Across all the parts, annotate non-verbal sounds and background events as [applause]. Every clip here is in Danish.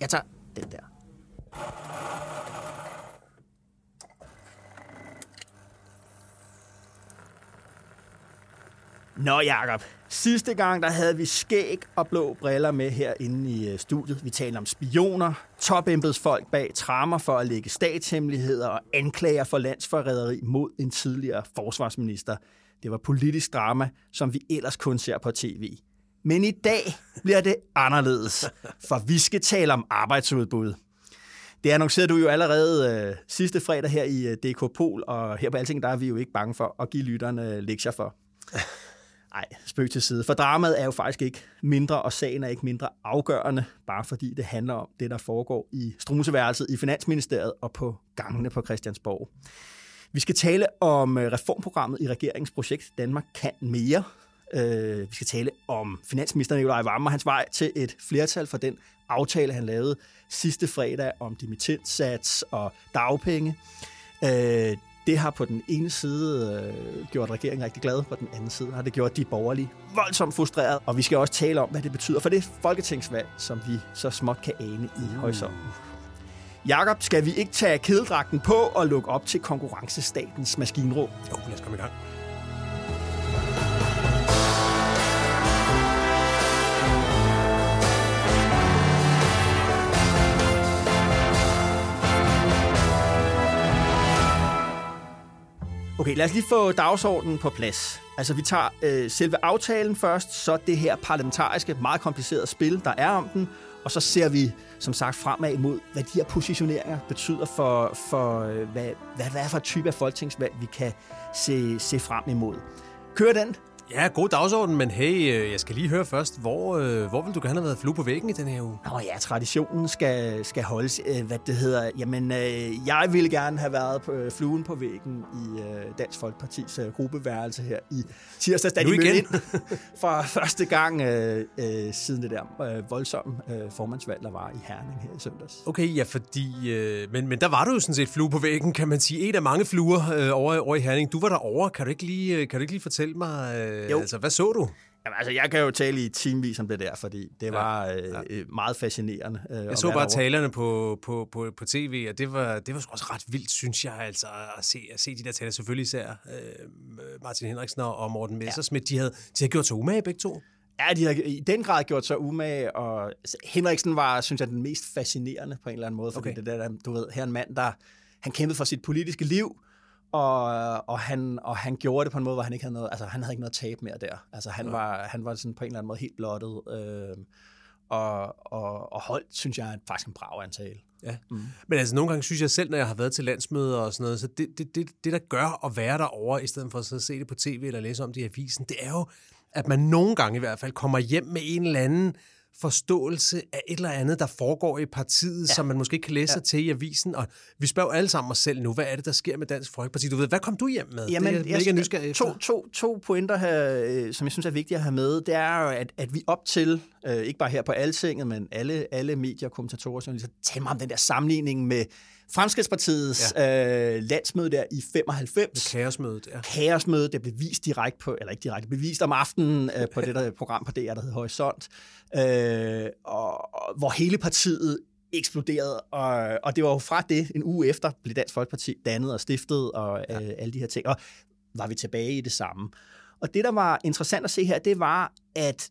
Jeg tager den der. Nå, Jacob. Sidste gang, der havde vi skæg og blå briller med herinde i øh, studiet. Vi talte om spioner, topembedsfolk bag trammer for at lægge statshemmeligheder og anklager for landsforræderi mod en tidligere forsvarsminister. Det var politisk drama, som vi ellers kun ser på tv. Men i dag bliver det anderledes, for vi skal tale om arbejdsudbud. Det annoncerede du jo allerede øh, sidste fredag her i øh, DK Pol, og her på Alting, der er vi jo ikke bange for at give lytterne øh, lektier for. [laughs] Nej, spøg til side. For dramaet er jo faktisk ikke mindre, og sagen er ikke mindre afgørende, bare fordi det handler om det, der foregår i strumseværelset i Finansministeriet og på gangene på Christiansborg. Vi skal tale om øh, reformprogrammet i regeringens projekt Danmark kan mere. Øh, vi skal tale om finansminister Nikolaj Vammer, hans vej til et flertal for den aftale, han lavede sidste fredag om dimittentsats og dagpenge. Øh, det har på den ene side øh, gjort regeringen rigtig glad, på den anden side har det gjort de borgerlige voldsomt frustreret. Og vi skal også tale om, hvad det betyder for det folketingsvalg, som vi så småt kan ane i uh. horisonten. Jakob, skal vi ikke tage kedeldragten på og lukke op til konkurrencestatens maskinrum? Jo, lad os komme i gang. Okay, lad os lige få dagsordenen på plads. Altså, vi tager øh, selve aftalen først, så det her parlamentariske, meget komplicerede spil, der er om den, og så ser vi, som sagt, fremad imod, hvad de her positioneringer betyder for, for øh, hvad, hvad, hvad er for type af folketingsvalg, vi kan se, se frem imod. Kør den. Ja, god dagsorden, men hey, øh, jeg skal lige høre først, hvor, øh, hvor vil du gerne have været flue på væggen i den her uge? Nå ja, traditionen skal, skal holdes. Øh, hvad det hedder. Jamen, jeg ville gerne have været på fluen på væggen i Dansk Folkepartis gruppeværelse her i tirsdags, da Nu de igen? ind [laughs] for første gang øh, øh, siden det der øh, voldsomme øh, formandsvalg, der var i Herning her i søndags. Okay, ja, fordi... Øh, men, men der var du jo sådan set flue på væggen, kan man sige. Et af mange fluer øh, over, over i Herning. Du var derovre. Kan du ikke lige, kan du ikke lige fortælle mig... Øh, Jo. Altså, hvad så du? Jamen, altså, jeg kan jo tale i timevis om det der, fordi det var øh, ja. øh, meget fascinerende. Øh, Jeg så bare talerne på, på, på, på tv, og det var, det var også ret vildt, synes jeg, altså, at se, at se de der taler. Selvfølgelig især øh, Martin Henriksen og Morten Messersmith, de, havde, de havde gjort sig umage begge to. Ja, de har i den grad gjort sig umage, og Henriksen var, synes jeg, den mest fascinerende på en eller anden måde, fordi okay. det der, du ved, her er en mand, der han kæmpede for sit politiske liv, og, og, han, og han gjorde det på en måde, hvor han ikke havde noget, altså han havde ikke noget tab mere der. Altså han, var, han var sådan på en eller anden måde helt blottet, øh, og, og, og holdt, synes jeg, faktisk en brav antale. Ja. Mm. Men altså, nogle gange synes jeg selv, når jeg har været til landsmøder og sådan noget, så det, det, det, det der gør at være derovre, i stedet for at se det på tv eller læse om det i avisen, det er jo, at man nogle gange i hvert fald kommer hjem med en eller anden forståelse af et eller andet, der foregår i partiet, ja. som man måske ikke kan læse ja. til i avisen. Og vi spørger alle sammen os selv nu, hvad er det, der sker med Dansk Folkeparti? Du ved, hvad kom du hjem med? Jamen, det er jeg mega nysgerrig efter. to, to, to pointer her, øh, som jeg synes er vigtige at have med, det er jo, at, at vi op til, øh, ikke bare her på Altinget, men alle, alle medier, kommentatorer, journalister, taler meget om den der sammenligning med Fremskridspartiets ja. øh, landsmøde der i 95. Kaosmødet, ja. Kaosmøde, det blev vist direkte på, eller ikke direkte, blev vist om aftenen øh, på det der program på DR, der hedder Horisont, øh, og, og, hvor hele partiet eksploderede, og, og det var jo fra det, en uge efter, blev Dansk Folkeparti dannet og stiftet, og ja. øh, alle de her ting, og var vi tilbage i det samme. Og det, der var interessant at se her, det var, at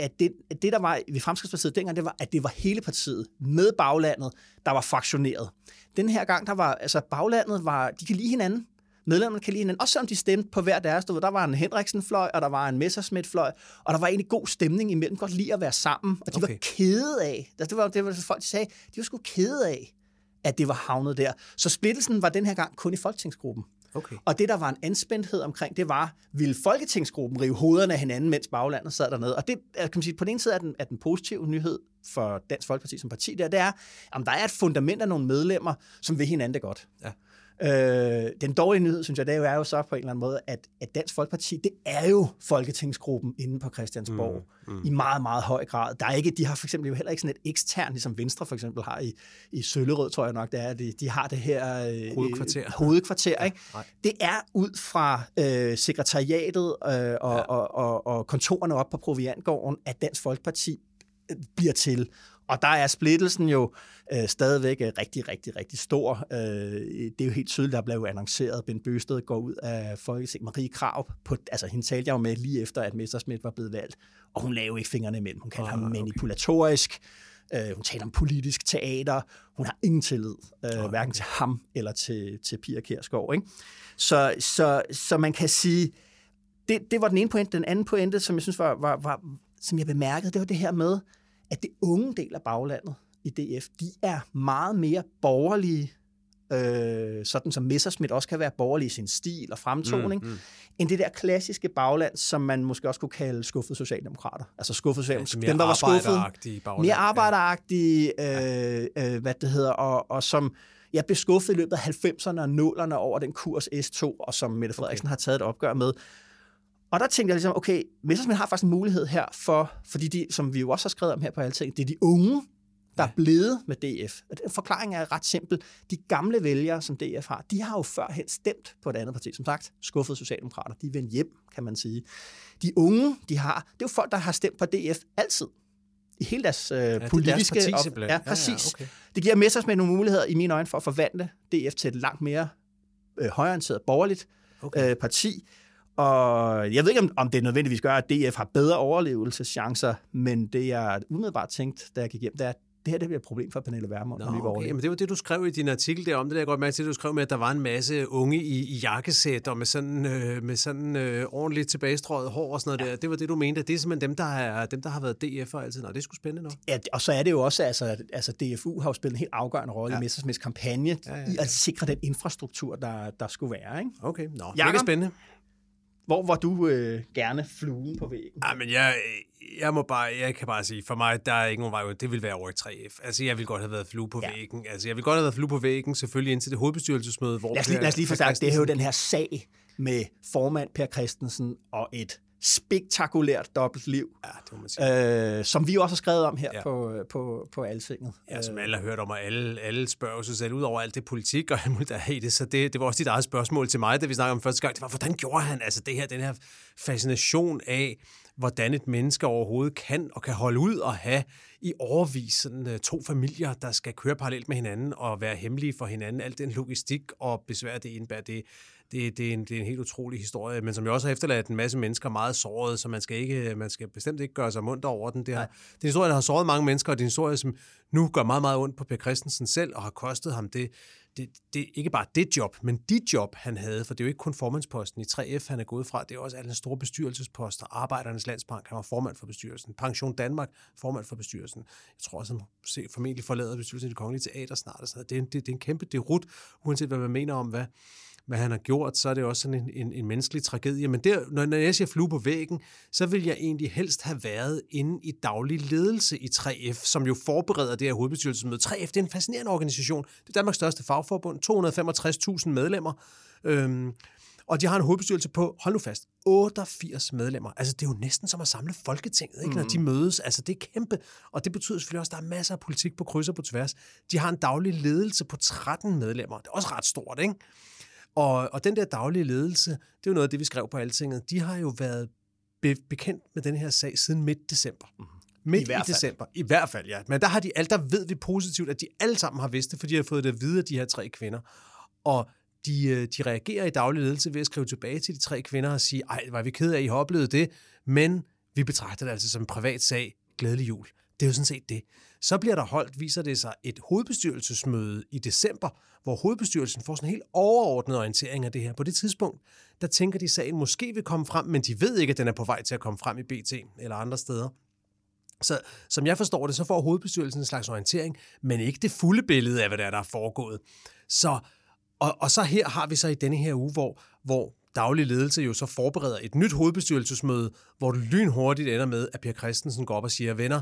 at det, at det, der var ved Fremskridspartiet dengang, det var, at det var hele partiet med baglandet, der var fraktioneret. Den her gang, der var, altså baglandet var, de kan lide hinanden. Medlemmerne kan lide hinanden, også selvom de stemte på hver deres. Du ved, der var en Henriksen-fløj, og der var en Messerschmidt-fløj, og der var egentlig god stemning imellem, godt lide at være sammen, og de okay. Okay. var kede af, altså, det var det var folk, de sagde, de var sgu kede af, at det var havnet der. Så splittelsen var den her gang kun i folketingsgruppen. Okay. Og det, der var en anspændthed omkring, det var, ville Folketingsgruppen rive hovederne af hinanden, mens baglandet sad dernede? Og det kan man sige, på den ene side er den, er den positive nyhed for Dansk Folkeparti som parti, der, det er, at der er et fundament af nogle medlemmer, som vil hinanden det godt. Ja. Øh, den dårlige nyhed, synes jeg, det er jo så på en eller anden måde, at, at Dansk Folkeparti, det er jo Folketingsgruppen inde på Christiansborg mm, mm. i meget, meget høj grad. Der er ikke, de har for eksempel jo heller ikke sådan et ekstern, ligesom Venstre for eksempel har i, i Søllerød, tror jeg nok, det er. De, de har det her øh, hovedkvarter. hovedkvarter Ja, ikke? nej. Det er ud fra øh, sekretariatet øh, og, Ja. og, og, og kontorerne op på Proviantgården, at Dansk Folkeparti øh, bliver til. Og der er splittelsen jo øh, stadigvæk øh, rigtig, rigtig, rigtig stor. Øh, det er jo helt tydeligt, der blev annonceret, Ben Bøsted går ud af Folketinget. Marie Krav, på, altså hende talte jeg jo med lige efter, at Messersmith var blevet valgt, og hun lavede ikke fingrene imellem. Hun kaldte Ah, ham okay. manipulatorisk. Øh, hun taler om politisk teater. Hun har ingen tillid, øh, Ah, hverken til ham eller til, til Pia Kjærsgaard. Ikke? Så, så, så man kan sige, det, det var den ene pointe. Den anden pointe, som jeg synes var, var, var som jeg bemærkede, det var det her med, at det unge del af baglandet i DF, de er meget mere borgerlige, øh, sådan som Messerschmidt også kan være borgerlig i sin stil og fremtoning, Mm, mm. end det der klassiske bagland, som man måske også kunne kalde skuffede socialdemokrater. Altså skuffede socialdemokrater. dem, der var skuffede. bagland. Mere arbejderagtige, øh, øh, hvad det hedder, og, og som jeg blev skuffet i løbet af 90'erne og 0'erne over den kurs S2, og som Mette Frederiksen okay. har taget et opgør med. Og der tænkte jeg ligesom, okay, Messersmith har faktisk en mulighed her for, fordi de, som vi jo også har skrevet om her på Alting, det er de unge, der er blevet med DF. Og den forklaring er ret simpel. De gamle vælgere, som DF har, de har jo førhen stemt på et andet parti. Som sagt, skuffede socialdemokrater. De er vendt hjem, kan man sige. De unge, de har, det er jo folk, der har stemt på DF altid. I hele deres øh, det er deres politiske... parti op- ja, Ja, ja, præcis. okay. Det giver Messersmith nogle muligheder, i mine øjne, for at forvandle DF til et langt mere øh, højorienteret borgerligt Okay. øh, parti. Og jeg ved ikke, om, om det nødvendigvis gør, at DF har bedre overlevelseschancer, men det jeg umiddelbart tænkte, da jeg gik hjem, det er, at det her det bliver et problem for Pernille Vermund. Nå, okay. Men det var det, du skrev i din artikel der om det der. Jeg går mærke til, at du skrev med, at der var en masse unge i, i jakkesæt og med sådan, øh, med sådan øh, ordentligt tilbagestrøget hår og sådan noget ja. der. Det var det, du mente. Det er simpelthen dem, der, er, dem, der har været DF'er altid. Nå, det er sgu spændende nok. Ja, og så er det jo også, altså, altså DFU har jo spillet en helt afgørende rolle ja. I Messersmiths kampagne ja, Ja, ja, i at sikre den infrastruktur, der, der skulle være. Ikke? Okay, nå. Jakob? Spændende. Hvor var du øh, gerne fluen på væggen? Ja, men jeg, jeg, må bare, jeg kan bare sige, for mig, der er ikke nogen vej. Det vil være over i 3F. Altså, jeg vil godt have været flue på Ja. væggen. Altså, jeg vil godt have været flue på væggen, selvfølgelig indtil det hovedbestyrelsesmøde, hvor... Lad os lige, lad os lige få sagt, det er jo den her sag med formand Per Christensen og et spektakulært dobbeltliv, Ja, det må man sige. øh, som vi også har skrevet om her ja. På, på, på Altinget. Ja, som alle har hørt om, og alle, alle spørger sig selv ud over alt det politik og alt muligt, der er i det. Så det, det var også dit eget spørgsmål til mig, da vi snakkede om første gang. Det var, hvordan gjorde han altså det her, den her fascination af, hvordan et menneske overhovedet kan og kan holde ud og have i overvis sådan, uh, to familier, der skal køre parallelt med hinanden og være hemmelige for hinanden. Alt den logistik og besvær, det indebærer, det, det, det, er en, det er en helt utrolig historie, men som jo også har efterladt en masse mennesker meget såret, så man skal, ikke, man skal bestemt ikke gøre sig munter over den. Det, har, det er en historie, der har såret mange mennesker, og det er en historie, som nu gør meget, meget ondt på Per Christensen selv, og har kostet ham det, det, det ikke bare det job, men de job, han havde, for det er jo ikke kun formandsposten i 3F, han er gået fra, det er også alle de store bestyrelsesposter, Arbejdernes Landsbank, han var formand for bestyrelsen, Pension Danmark, formand for bestyrelsen. Jeg tror også, han se- formentlig forlader bestyrelsen i det kongelige teater snart. og sådan noget. Det, er en, det, det er en kæmpe derut, uanset hvad man mener om, hvad, hvad han har gjort, så er det også sådan en, en, en menneskelig tragedie. Men der, når, når jeg siger flue på væggen, så vil jeg egentlig helst have været inde i daglig ledelse i 3F, som jo forbereder det her hovedbestyrelsesmøde. 3F, det er en fascinerende organisation. Det er Danmarks største fagforbund, 265.000 medlemmer. Øhm, og de har en hovedbestyrelse på, hold nu fast, 88 medlemmer. Altså, det er jo næsten som at samle Folketinget, ikke, når de mødes. Altså, det er kæmpe. Og det betyder selvfølgelig også, at der er masser af politik på kryds og på tværs. De har en daglig ledelse på 13 medlemmer. Det er også ret stort, ikke? Og, og den der daglige ledelse, det er jo noget af det, vi skrev på Altinget. De har jo været be- bekendt med den her sag siden midt december. Midt I i, hvert fald. december. I hvert fald, ja. Men der har de alt, der ved vi positivt, at de alle sammen har vidst det, fordi de har fået det at vide af de her tre kvinder. Og de, øh, de reagerer i daglig ledelse ved at skrive tilbage til de tre kvinder og sige, ej, var vi ked af, at I har oplevet det, men vi betragter det altså som en privat sag. Glædelig jul. Det er jo sådan set det. Så bliver der holdt, viser det sig, et hovedbestyrelsesmøde i december, hvor hovedbestyrelsen får sådan en helt overordnet orientering af det her. På det tidspunkt, der tænker de, at sagen måske vil komme frem, men de ved ikke, at den er på vej til at komme frem i BT eller andre steder. Så som jeg forstår det, så får hovedbestyrelsen en slags orientering, men ikke det fulde billede af, hvad der er, der er foregået. Så Og, og så her har vi så i denne her uge, hvor, hvor daglig ledelse jo så forbereder et nyt hovedbestyrelsesmøde, hvor det lynhurtigt ender med, at Per Christensen går op og siger, venner,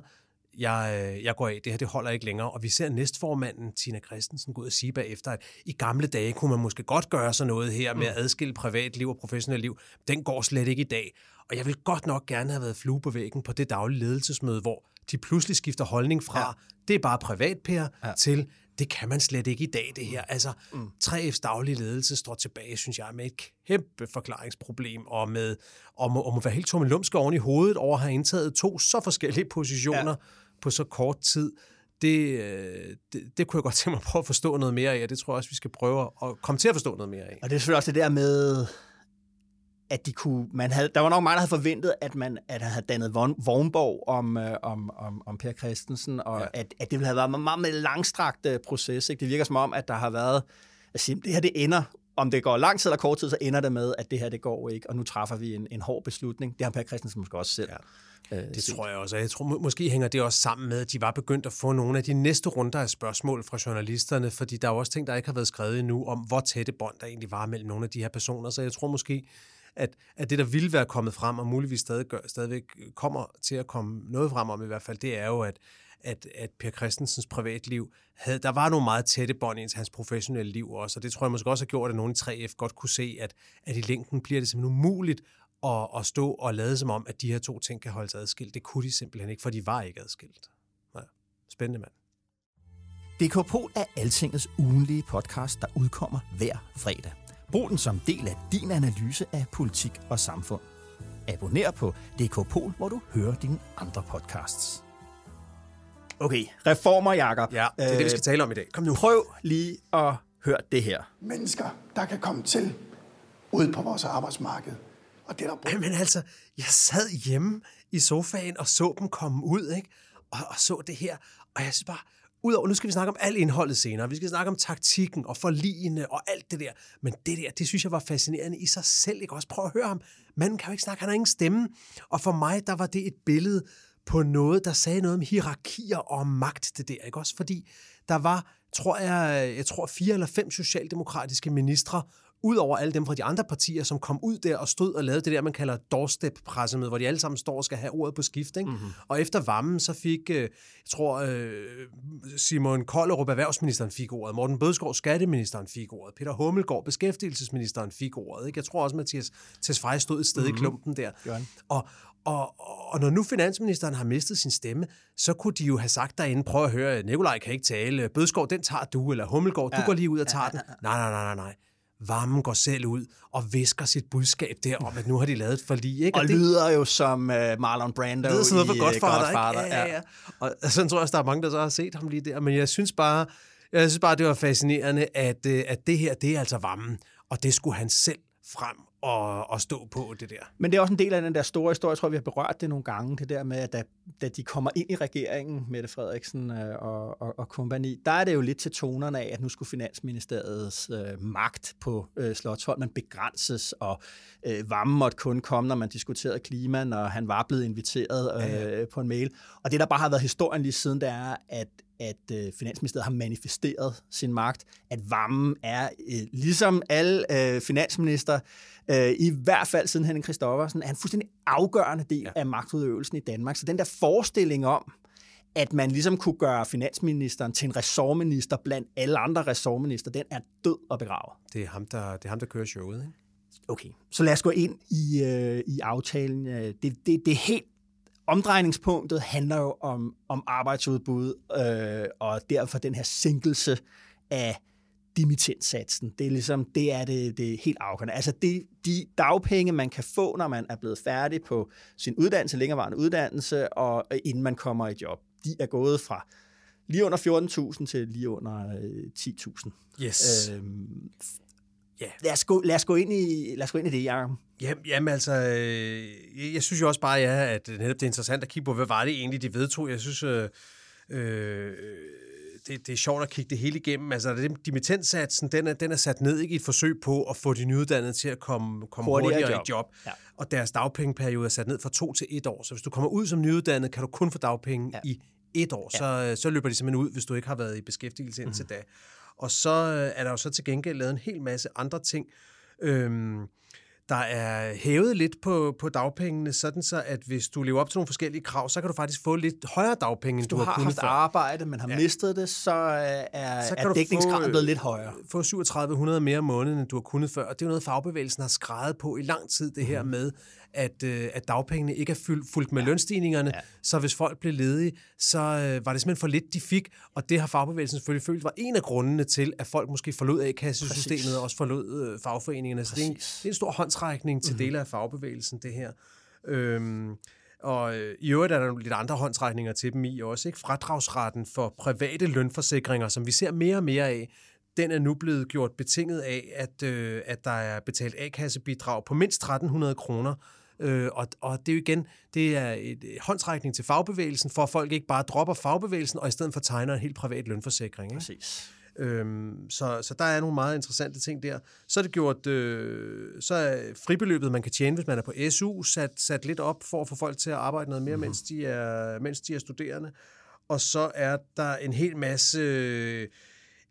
jeg, øh, jeg går af, det her det holder ikke længere. Og vi ser næstformanden, Tina Christensen, gå ud og sige bagefter, at i gamle dage kunne man måske godt gøre sådan noget her med at mm. adskille privatliv og professionelt liv. Den går slet ikke i dag. Og jeg vil godt nok gerne have været flue på væggen på det daglige ledelsesmøde, hvor de pludselig skifter holdning fra, ja. det er bare privat, Per, ja. til det kan man slet ikke i dag, det her. Altså, mm. 3F's daglige ledelse står tilbage, synes jeg, med et kæmpe forklaringsproblem, og med om, om at være helt tom lumske oven i hovedet over at have indtaget to så forskellige [laughs] positioner ja. på så kort tid. Det, øh, det, det kunne jeg godt tænke mig at prøve at forstå noget mere af, og det tror jeg også, vi skal prøve at komme til at forstå noget mere af. Og det er selvfølgelig også det der med, at de kunne, man havde, der var nok mange, der havde forventet, at man at han havde dannet vognborg om, øh, om, om, om Per Christensen, og ja. at, at det ville have været en meget, meget langstrakt øh, proces. Ikke? Det virker som om, at der har været, at sige, det her det ender, om det går lang tid eller kort tid, så ender det med, at det her det går ikke, og nu træffer vi en, en hård beslutning. Det har Per Christensen måske også selv. Ja. Øh, det tror jeg også. Jeg tror, må, måske hænger det også sammen med, at de var begyndt at få nogle af de næste runder af spørgsmål fra journalisterne, fordi der er også ting, der ikke har været skrevet endnu om, hvor tætte bånd der egentlig var mellem nogle af de her personer. Så jeg tror måske, at, at det, der ville være kommet frem, og muligvis stadig stadigvæk kommer til at komme noget frem om i hvert fald, det er jo, at, at, at Per Christensens privatliv, havde, der var nogle meget tætte bånd ind til hans professionelle liv også, og det tror jeg måske også har gjort, at nogen i 3F godt kunne se, at, at i længden bliver det simpelthen umuligt at, at stå og lade som om, at de her to ting kan holdes adskilt. Det kunne de simpelthen ikke, for de var ikke adskilt. Ja, spændende mand. DK Pol er Altingets ugenlige podcast, der udkommer hver fredag. Brug den som del af din analyse af politik og samfund. Abonner på DK Pol, hvor du hører dine andre podcasts. Okay, reformer, Jacob. Ja, det er det, vi skal tale om i dag. Kom nu. Prøv lige at høre det her. Mennesker, der kan komme til ud på vores arbejdsmarked. Og det er der brug. Men altså, jeg sad hjemme i sofaen og så dem komme ud, ikke? Og, og så det her. Og jeg synes bare, Udover, nu skal vi snakke om alt indholdet senere. Vi skal snakke om taktikken og forligene og alt det der. Men det der, det synes jeg var fascinerende i sig selv. Ikke? Også prøv at høre ham. Manden kan jo ikke snakke, han har ingen stemme. Og for mig, der var det et billede på noget, der sagde noget om hierarkier og magt, det der. Ikke? Også fordi der var, tror jeg, jeg tror fire eller fem socialdemokratiske ministre ud over alle dem fra de andre partier, som kom ud der og stod og lavede det der, man kalder doorstep-pressemøde, hvor de alle sammen står og skal have ordet på skift. Ikke? Mm-hmm. Og efter vammen, så fik, øh, jeg tror, øh, Simon Kollerup, erhvervsministeren, fik ordet. Morten Bødskov, skatteministeren, fik ordet. Peter Hummelgaard, beskæftigelsesministeren, fik ordet. Ikke? Jeg tror også, Mathias Tesfaye stod et sted mm-hmm. i klumpen der. Og, og, og når nu finansministeren har mistet sin stemme, så kunne de jo have sagt derinde, prøv at høre, Nikolaj kan ikke tale, Bødskov, den tager du, eller Hummelgaard, ja. du går lige ud og tager ja, ja, ja. den. Nej, nej, nej, nej, nej. Varmen går selv ud og visker sit budskab der om, at nu har de lavet et forlig. Ikke? Og, og det lyder jo som uh, Marlon Brando det er sådan noget for i Godfather, Godfather. Ikke? Ja, ja, ja. Og sådan tror jeg også, der er mange, der så har set ham lige der. Men jeg synes bare, jeg synes bare det var fascinerende, at, øh, at det her, det er altså varmen. Og det skulle han selv frem at, at stå på det der. Men det er også en del af den der store historie, jeg tror, vi har berørt det nogle gange, det der med, at da, da de kommer ind i regeringen, Mette Frederiksen øh, og, og, og kompagni, der er det jo lidt til tonerne af, at nu skulle Finansministeriets øh, magt på øh, Slottholmen begrænses, og øh, Vamme måtte kun komme, når man diskuterede klima, når han var blevet inviteret øh, ja, ja. på en mail. Og det, der bare har været historien lige siden, det er, at at øh, Finansministeriet har manifesteret sin magt, at Vammen er, øh, ligesom alle øh, finansminister, øh, i hvert fald siden Henning Christoffersen, er en fuldstændig afgørende del ja. af magtudøvelsen i Danmark. Så den der forestilling om, at man ligesom kunne gøre finansministeren til en ressortminister blandt alle andre ressortminister, den er død og begravet. Det er ham, der, det er ham, der kører showet, ikke? Okay, så lad os gå ind i, øh, i aftalen. Det, det, det er helt omdrejningspunktet handler jo om, om arbejdsudbud, øh, og derfor den her sænkelse af dimittentsatsen. Det er ligesom, det er det, det helt afgørende. Altså det, de dagpenge, man kan få, når man er blevet færdig på sin uddannelse, længerevarende uddannelse, og inden man kommer i job, de er gået fra lige under 14.000 til lige under 10.000. Yes. Øhm, Ja. Lad os gå, lad os gå, ind, i, lad os gå ind i det, Jacob. Jamen, jamen altså, øh, jeg synes jo også bare, ja, at netop det er interessant at kigge på, hvad var det egentlig, de vedtog. Jeg synes, øh, øh, det, det er sjovt at kigge det hele igennem. Altså, dimittentsatsen, den er, den er sat ned ikke, i et forsøg på at få de nyuddannede til at komme, komme hurtigere, hurtigere job. i job. Ja. Og deres dagpengeperiode er sat ned fra to til et år. Så hvis du kommer ud som nyuddannet, kan du kun få dagpenge ja. i et år, ja. så, så løber de simpelthen ud, hvis du ikke har været i beskæftigelse indtil mm. da. Og så øh, er der jo så til gengæld lavet en hel masse andre ting. Øhm, der er hævet lidt på, på dagpengene, sådan så, at hvis du lever op til nogle forskellige krav, så kan du faktisk få lidt højere dagpenge, end du, du har, har kunnet haft før. arbejde, men har ja. mistet det, så er, Så kan er du dækningsgraden få, blevet lidt højere. Få 3700 mere om måneden, end du har kunnet før. Og det er jo noget, fagbevægelsen har skrevet på i lang tid, det her med, at, øh, at dagpengene ikke er fyldt, fuldt med ja. lønstigningerne. Ja. Så hvis folk blev ledige, så øh, var det simpelthen for lidt, de fik. Og det har fagbevægelsen selvfølgelig følt var en af grundene til, at folk måske forlod A-kassesystemet og også forlod øh, fagforeningerne. Så det er, en, det er en stor håndsrækning til mm-hmm. dele af fagbevægelsen, det her. Øhm, og øh, i øvrigt er der nogle lidt andre håndsrækninger til dem i også. Ikke? Fradragsretten for private lønforsikringer, som vi ser mere og mere af, den er nu blevet gjort betinget af, at, øh, at der er betalt A-kassebidrag på mindst 1300 kroner. Øh, og, og det er jo igen, det er et håndsrækning til fagbevægelsen, for at folk ikke bare dropper fagbevægelsen, og i stedet for tegner en helt privat lønforsikring. Ikke? Præcis. Øhm, så, så der er nogle meget interessante ting der. Så er det gjort, øh, så er fribeløbet, man kan tjene, hvis man er på SU, sat, sat lidt op for at få folk til at arbejde noget mere, mm-hmm. mens, de er, mens de er studerende. Og så er der en hel masse... Øh,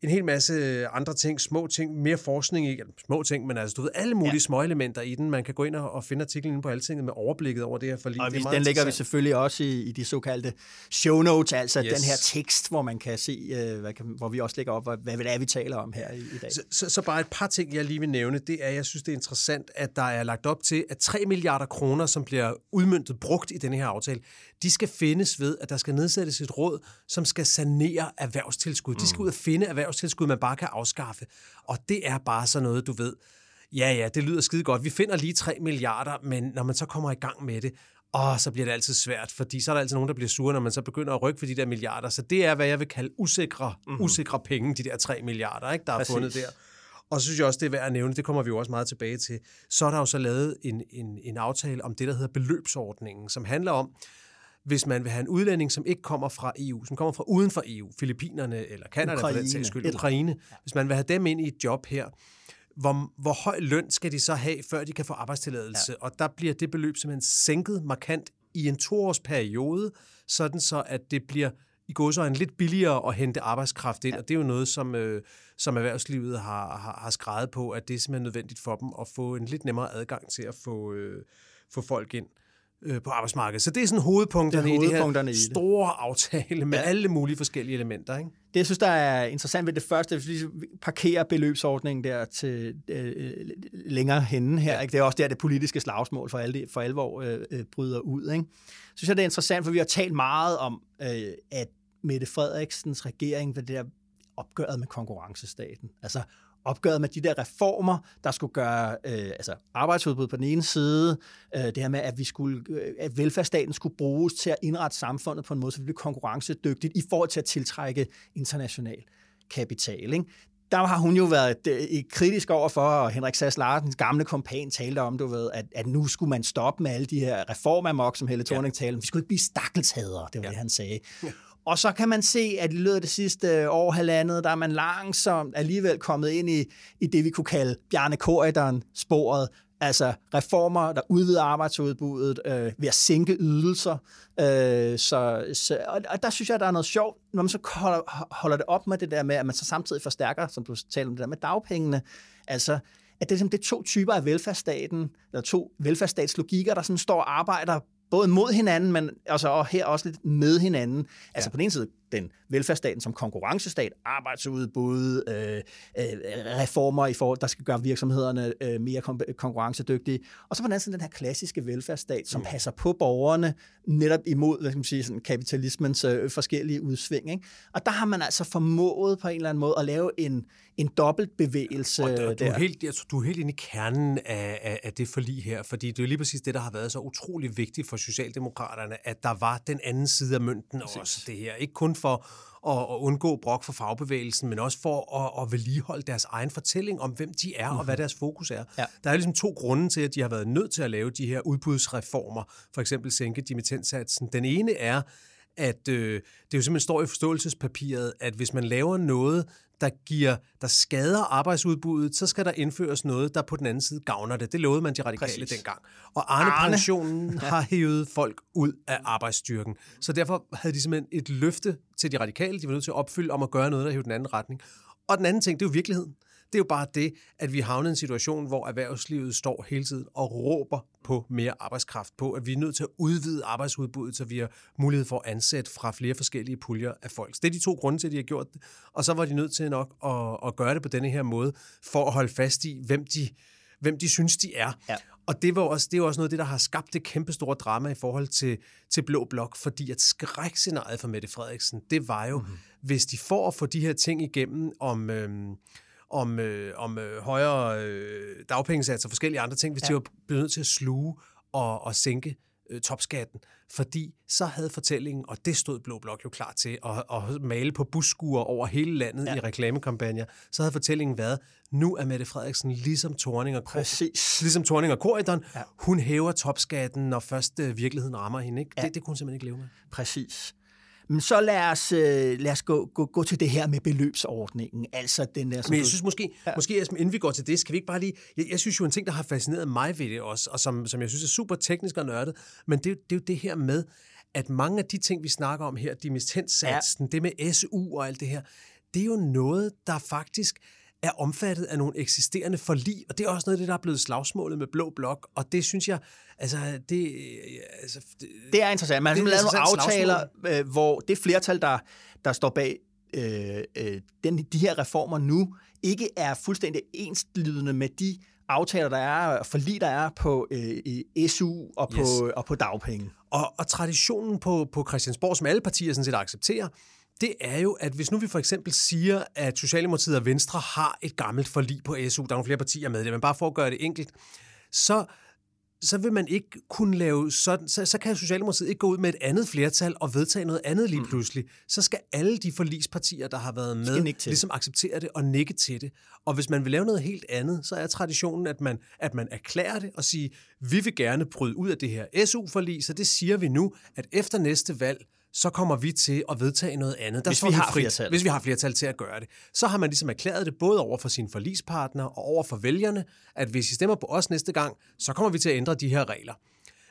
en hel masse andre ting, små ting, mere forskning i, små ting, men altså, du ved, alle mulige ja. små elementer i den. Man kan gå ind og, og finde artiklen inde på Altinget med overblikket over det her forlig. Og det vi, den lægger vi selvfølgelig også i, i de såkaldte show notes, altså yes. den her tekst, hvor man kan se, øh, hvad kan, hvor vi også lægger op, hvad, hvad det er, vi taler om her i, i dag. Så, så, så bare et par ting, jeg lige vil nævne, det er, jeg synes, det er interessant, at der er lagt op til, at 3 milliarder kroner, som bliver udmyndtet, brugt i denne her aftale, de skal findes ved, at der skal nedsættes et råd, som skal sanere erhvervstilskud. Mm. De skal ud og finde erhvervstilskud, man bare kan afskaffe. Og det er bare sådan noget, du ved, ja, ja, det lyder skide godt. Vi finder lige 3 milliarder, men når man så kommer i gang med det, og så bliver det altid svært, fordi så er der altid nogen, der bliver sure, når man så begynder at rykke for de der milliarder. Så det er, hvad jeg vil kalde usikre, mm-hmm. usikre penge, de der 3 milliarder, ikke, der Præcis. er fundet der. Og så synes jeg også, det er værd at nævne, det kommer vi jo også meget tilbage til. Så er der jo så lavet en, en, en aftale om det, der hedder beløbsordningen, som handler om, hvis man vil have en udlænding, som ikke kommer fra EU, som kommer fra uden for EU, Filippinerne eller Kanada for den sags skyld, Ukraine, hvis man vil have dem ind i et job her, hvor, hvor høj løn skal de så have, før de kan få arbejdstilladelse? Ja. Og der bliver det beløb simpelthen sænket markant i en toårs periode, sådan så at det bliver i en lidt billigere at hente arbejdskraft ind, ja. og det er jo noget, som, øh, som erhvervslivet har, har, har skrevet på, at det er simpelthen nødvendigt for dem at få en lidt nemmere adgang til at få, øh, få folk ind øh, på arbejdsmarkedet. Så det er sådan hovedpunkterne, det er hovedpunkterne i det her store aftale med ja. alle mulige forskellige elementer. Ikke? Det, jeg synes, der er interessant ved det første, hvis vi parkerer beløbsordningen der til øh, længere henne her, ja. ikke? det er også der, det politiske slagsmål for, alle, for alvor øh, øh, bryder ud. Ikke? Så synes jeg, det er interessant, for vi har talt meget om, øh, at Mette Frederiksens regering ved det der opgøret med konkurrencestaten. Altså opgøret med de der reformer, der skulle gøre øh, altså arbejdsudbud på den ene side, øh, det her med, at, vi skulle, øh, at velfærdsstaten skulle bruges til at indrette samfundet på en måde, så vi blev konkurrencedygtigt i forhold til at tiltrække international kapital. Ikke? der har hun jo været øh, kritisk over for, og Henrik Sass Larsens gamle kompan talte om, du ved, at, at nu skulle man stoppe med alle de her reformamok, som Helle Thorning ja. talte Vi skulle ikke blive stakkelshadere, det var ja. det, han sagde. Ja. Og så kan man se, at i løbet af det sidste år, halvandet, der er man langsomt alligevel kommet ind i, i det, vi kunne kalde Bjarne Korydon-sporet, altså reformer, der udvider arbejdsudbuddet øh, ved at sænke ydelser. Øh, så, så, og, og der synes jeg, der er noget sjovt, når man så holder, holder det op med det der med, at man så samtidig forstærker, som du taler om det der med dagpengene, altså at det er, ligesom, det er to typer af velfærdsstaten, eller to velfærdsstatslogikker, der sådan står og arbejder både mod hinanden, men altså, og her også lidt med hinanden. Altså ja. på den ene side den velfærdsstaten som konkurrencestat, arbejdsudbud, øh, øh, reformer i forhold, der skal gøre virksomhederne øh, mere konkurrencedygtige. Og så på den anden side den her klassiske velfærdsstat, som mm. passer på borgerne netop imod hvad skal man sige, sådan kapitalismens øh, forskellige udsving. Ikke? Og der har man altså formået på en eller anden måde at lave en, en dobbelt bevægelse. Og der, du, er helt, jeg, du er helt inde i kernen af, af, af det forlig her, fordi det er lige præcis det, der har været så utrolig vigtigt for Socialdemokraterne, at der var den anden side af mønten præcis. også det her. Ikke kun for at, at undgå brok for fagbevægelsen, men også for at, at vedligeholde deres egen fortælling om, hvem de er og hvad mhm. deres fokus er. Ja. Der er ligesom to grunde til, at de har været nødt til at lave de her udbudsreformer, for eksempel sænke dimittentsatsen. Den ene er, at øh, det jo simpelthen står i forståelsespapiret, at hvis man laver noget, der giver, der skader arbejdsudbuddet, så skal der indføres noget, der på den anden side gavner det. Det lovede man de radikale Præcis. dengang. Og Arne-pensionen Arne. [laughs] har hævet folk ud af arbejdsstyrken. Så derfor havde de simpelthen et løfte til de radikale, de var nødt til at opfylde om at gøre noget, der hævde den anden retning. Og den anden ting, det er jo virkeligheden. Det er jo bare det, at vi havnet i en situation, hvor erhvervslivet står hele tiden og råber på mere arbejdskraft, på at vi er nødt til at udvide arbejdsudbuddet, så vi har mulighed for at ansætte fra flere forskellige puljer af folk. Så det er de to grunde til, at de har gjort det. Og så var de nødt til nok at, at gøre det på denne her måde, for at holde fast i, hvem de, hvem de synes, de er. Ja. Og det, var også, det er også noget af det, der har skabt det kæmpe store drama i forhold til, til Blå Blok, fordi at skrækscenariet for Mette Frederiksen, det var jo, mm-hmm. hvis de får at få de her ting igennem om... Øhm, om, øh, om øh, højere øh, dagpengesatser og forskellige andre ting, hvis ja. de var blevet nødt til at sluge og, og sænke øh, topskatten, fordi så havde fortællingen, og det stod Blå Blok jo klar til, at, at male på busskuer over hele landet ja. i reklamekampagner, så havde fortællingen været, nu er Mette Frederiksen ligesom Torning og, Præcis. ligesom Torning og Korridon, ja. hun hæver topskatten, når først øh, virkeligheden rammer hende. Ikke? Ja. Det, det kunne hun simpelthen ikke leve med. Præcis. Men så lad os, øh, lad os gå, gå, gå til det her med beløbsordningen. Altså den der, Men jeg synes måske, ja. måske inden vi går til det, skal vi ikke bare lige... Jeg, jeg synes jo, en ting, der har fascineret mig ved det også, og som, som jeg synes er super teknisk og nørdet, men det, det er jo det her med, at mange af de ting, vi snakker om her, dimittenssatsen, ja. det med SU og alt det her, det er jo noget, der faktisk er omfattet af nogle eksisterende forlig, og det er også noget af det, der er blevet slagsmålet med Blå Blok, og det synes jeg, altså, det... Altså, det, det er interessant. Man har lavet nogle aftaler, øh, hvor det flertal, der, der står bag øh, øh, den, de her reformer nu, ikke er fuldstændig enslydende med de aftaler, der er, forlig, der er på øh, SU og på, yes. og på dagpenge. Og, og traditionen på, på Christiansborg, som alle partier sådan set accepterer, det er jo, at hvis nu vi for eksempel siger, at Socialdemokratiet og Venstre har et gammelt forlig på SU, der er nogle flere partier med det, men bare for at gøre det enkelt, så, så vil man ikke kunne lave sådan, så, så kan Socialdemokratiet ikke gå ud med et andet flertal og vedtage noget andet lige mm. pludselig. Så skal alle de forligspartier, der har været med, ligesom acceptere det og nikke til det. Og hvis man vil lave noget helt andet, så er traditionen, at man, at man erklærer det og siger, vi vil gerne bryde ud af det her SU-forlig, så det siger vi nu, at efter næste valg, så kommer vi til at vedtage noget andet. Der hvis vi, har frit, flertal. Hvis vi har flertal til at gøre det. Så har man ligesom erklæret det både over for sine forlispartner og over for vælgerne, at hvis I stemmer på os næste gang, så kommer vi til at ændre de her regler.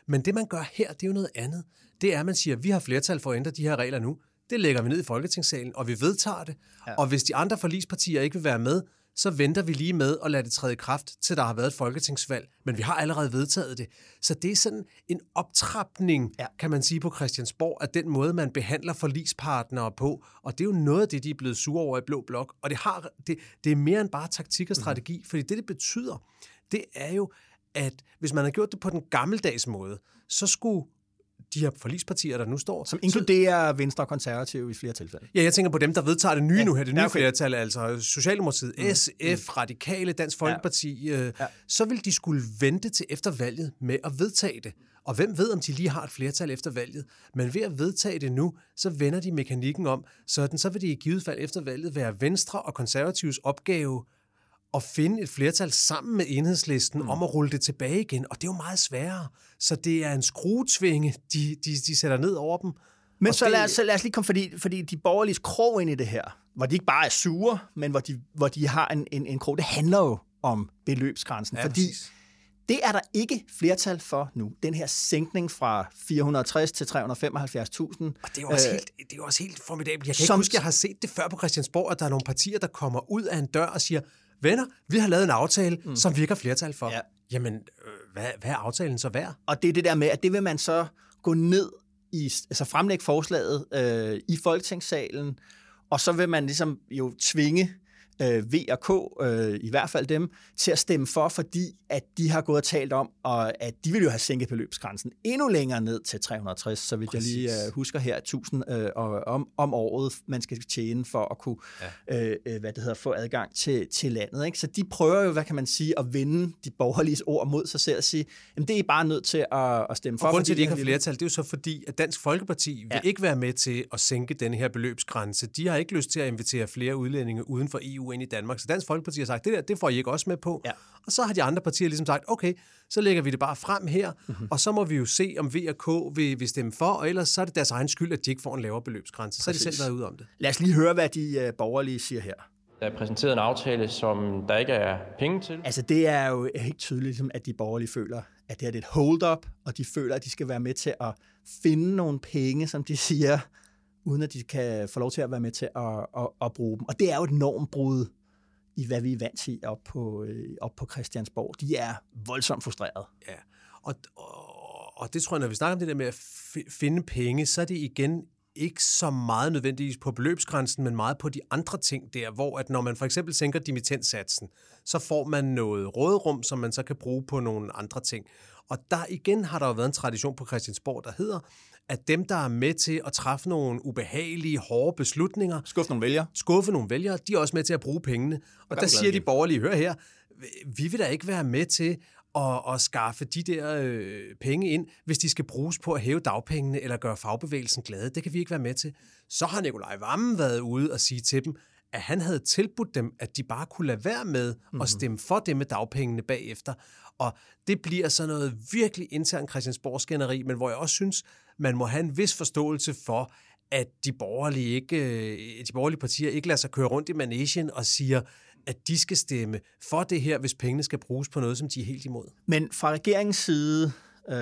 Men det, man gør her, det er jo noget andet. Det er, at man siger, at vi har flertal for at ændre de her regler nu. Det lægger vi ned i Folketingssalen, og vi vedtager det. Ja. Og hvis de andre forlispartier ikke vil være med, så venter vi lige med at lade det træde i kraft, til der har været et folketingsvalg. Men vi har allerede vedtaget det. Så det er sådan en optrapning, ja. kan man sige, på Christiansborg, af den måde, man behandler forlispartnere på. Og det er jo noget af det, de er blevet sure over i Blå Blok. Og det, har, det, det er mere end bare taktik og strategi, mm. fordi det, det betyder, det er jo, at hvis man har gjort det på den gammeldags måde, så skulle de her forlispartier, der nu står. Som inkluderer så, Venstre og Konservative i flere tilfælde. Ja, jeg tænker på dem, der vedtager det nye ja. nu her, det nye ja, okay. flertal, altså Socialdemokratiet, mm. SF, mm. Radikale, Dansk Folkeparti, ja. Øh, ja. så vil de skulle vente til efter valget med at vedtage det. Og hvem ved, om de lige har et flertal efter valget. Men ved at vedtage det nu, så vender de mekanikken om, sådan så vil det i givet fald efter valget være Venstre og Konservatives opgave at finde et flertal sammen med enhedslisten mm. om at rulle det tilbage igen, og det er jo meget sværere. Så det er en skruetvinge, de, de, de sætter ned over dem. Men så, det... lad os, så lad os lige komme, fordi, fordi de borgerlige krog ind i det her, hvor de ikke bare er sure, men hvor de, hvor de har en, en, en krog, det handler jo om beløbsgrænsen, ja, fordi præcis. det er der ikke flertal for nu. Den her sænkning fra 460 til 375.000. Og det er jo også, øh, helt, det er jo også helt formidabelt. Jeg kan som, ikke huske, jeg har set det før på Christiansborg, at der er nogle partier, der kommer ud af en dør og siger, venner, vi har lavet en aftale, mm. som virker flertal for. Ja. Jamen, øh, hvad, hvad er aftalen så værd? Og det er det der med, at det vil man så gå ned i, altså fremlægge forslaget øh, i Folketingssalen, og så vil man ligesom jo tvinge øh, V og K, øh, i hvert fald dem, til at stemme for, fordi at de har gået og talt om, og at de vil jo have sænket beløbsgrænsen endnu længere ned til 360, så vil jeg lige øh, husker her, 1000 øh, om, om året, man skal tjene for at kunne ja. øh, øh, hvad det hedder, få adgang til, til landet. Ikke? Så de prøver jo, hvad kan man sige, at vende de borgerlige ord mod sig selv og sige, jamen det er I bare nødt til at, at stemme for. Og grunden til, at de ikke har flertal, det er jo så fordi, at Dansk Folkeparti vil ja. ikke være med til at sænke den her beløbsgrænse. De har ikke lyst til at invitere flere udlændinge uden for EU EU ind i Danmark. Så Dansk Folkeparti har sagt, det der, det får I ikke også med på. Ja. Og så har de andre partier ligesom sagt, okay, så lægger vi det bare frem her, mm-hmm. og så må vi jo se, om V og K vil, vil stemme for, og ellers så er det deres egen skyld, at de ikke får en lavere beløbsgrænse. Så har de selv været ude om det. Lad os lige høre, hvad de øh, borgerlige siger her. Der er præsenteret en aftale, som der ikke er penge til. Altså, det er jo helt tydeligt, ligesom, at de borgerlige føler, at det er et hold-up, og de føler, at de skal være med til at finde nogle penge, som de siger, uden at de kan få lov til at være med til at, at, at bruge dem. Og det er jo et normbrud i, hvad vi er vant til op på, øh, op på Christiansborg. De er voldsomt frustrerede. Ja, og, og, og det tror jeg, når vi snakker om det der med at finde penge, så er det igen ikke så meget nødvendigvis på beløbsgrænsen, men meget på de andre ting der, hvor at når man for eksempel sænker dimittentsatsen, så får man noget råderum, som man så kan bruge på nogle andre ting. Og der igen har der jo været en tradition på Christiansborg, der hedder, at dem, der er med til at træffe nogle ubehagelige, hårde beslutninger, skuffe nogle vælgere, skuffe nogle vælgere, de er også med til at bruge pengene. Og der siger de borgerlige, hør her, vi vil da ikke være med til at, at skaffe de der øh, penge ind, hvis de skal bruges på at hæve dagpengene eller gøre fagbevægelsen glade. Det kan vi ikke være med til. Så har Nikolaj Vammen været ude og sige til dem, at han havde tilbudt dem, at de bare kunne lade være med mm-hmm. at stemme for det med dagpengene bagefter. Og det bliver så noget virkelig intern Christiansborg-skænderi, men hvor jeg også synes, man må have en vis forståelse for, at de borgerlige, ikke, øh, de borgerlige partier ikke lader sig køre rundt i managen og siger, at de skal stemme for det her, hvis pengene skal bruges på noget, som de er helt imod. Men fra regeringens side, øh,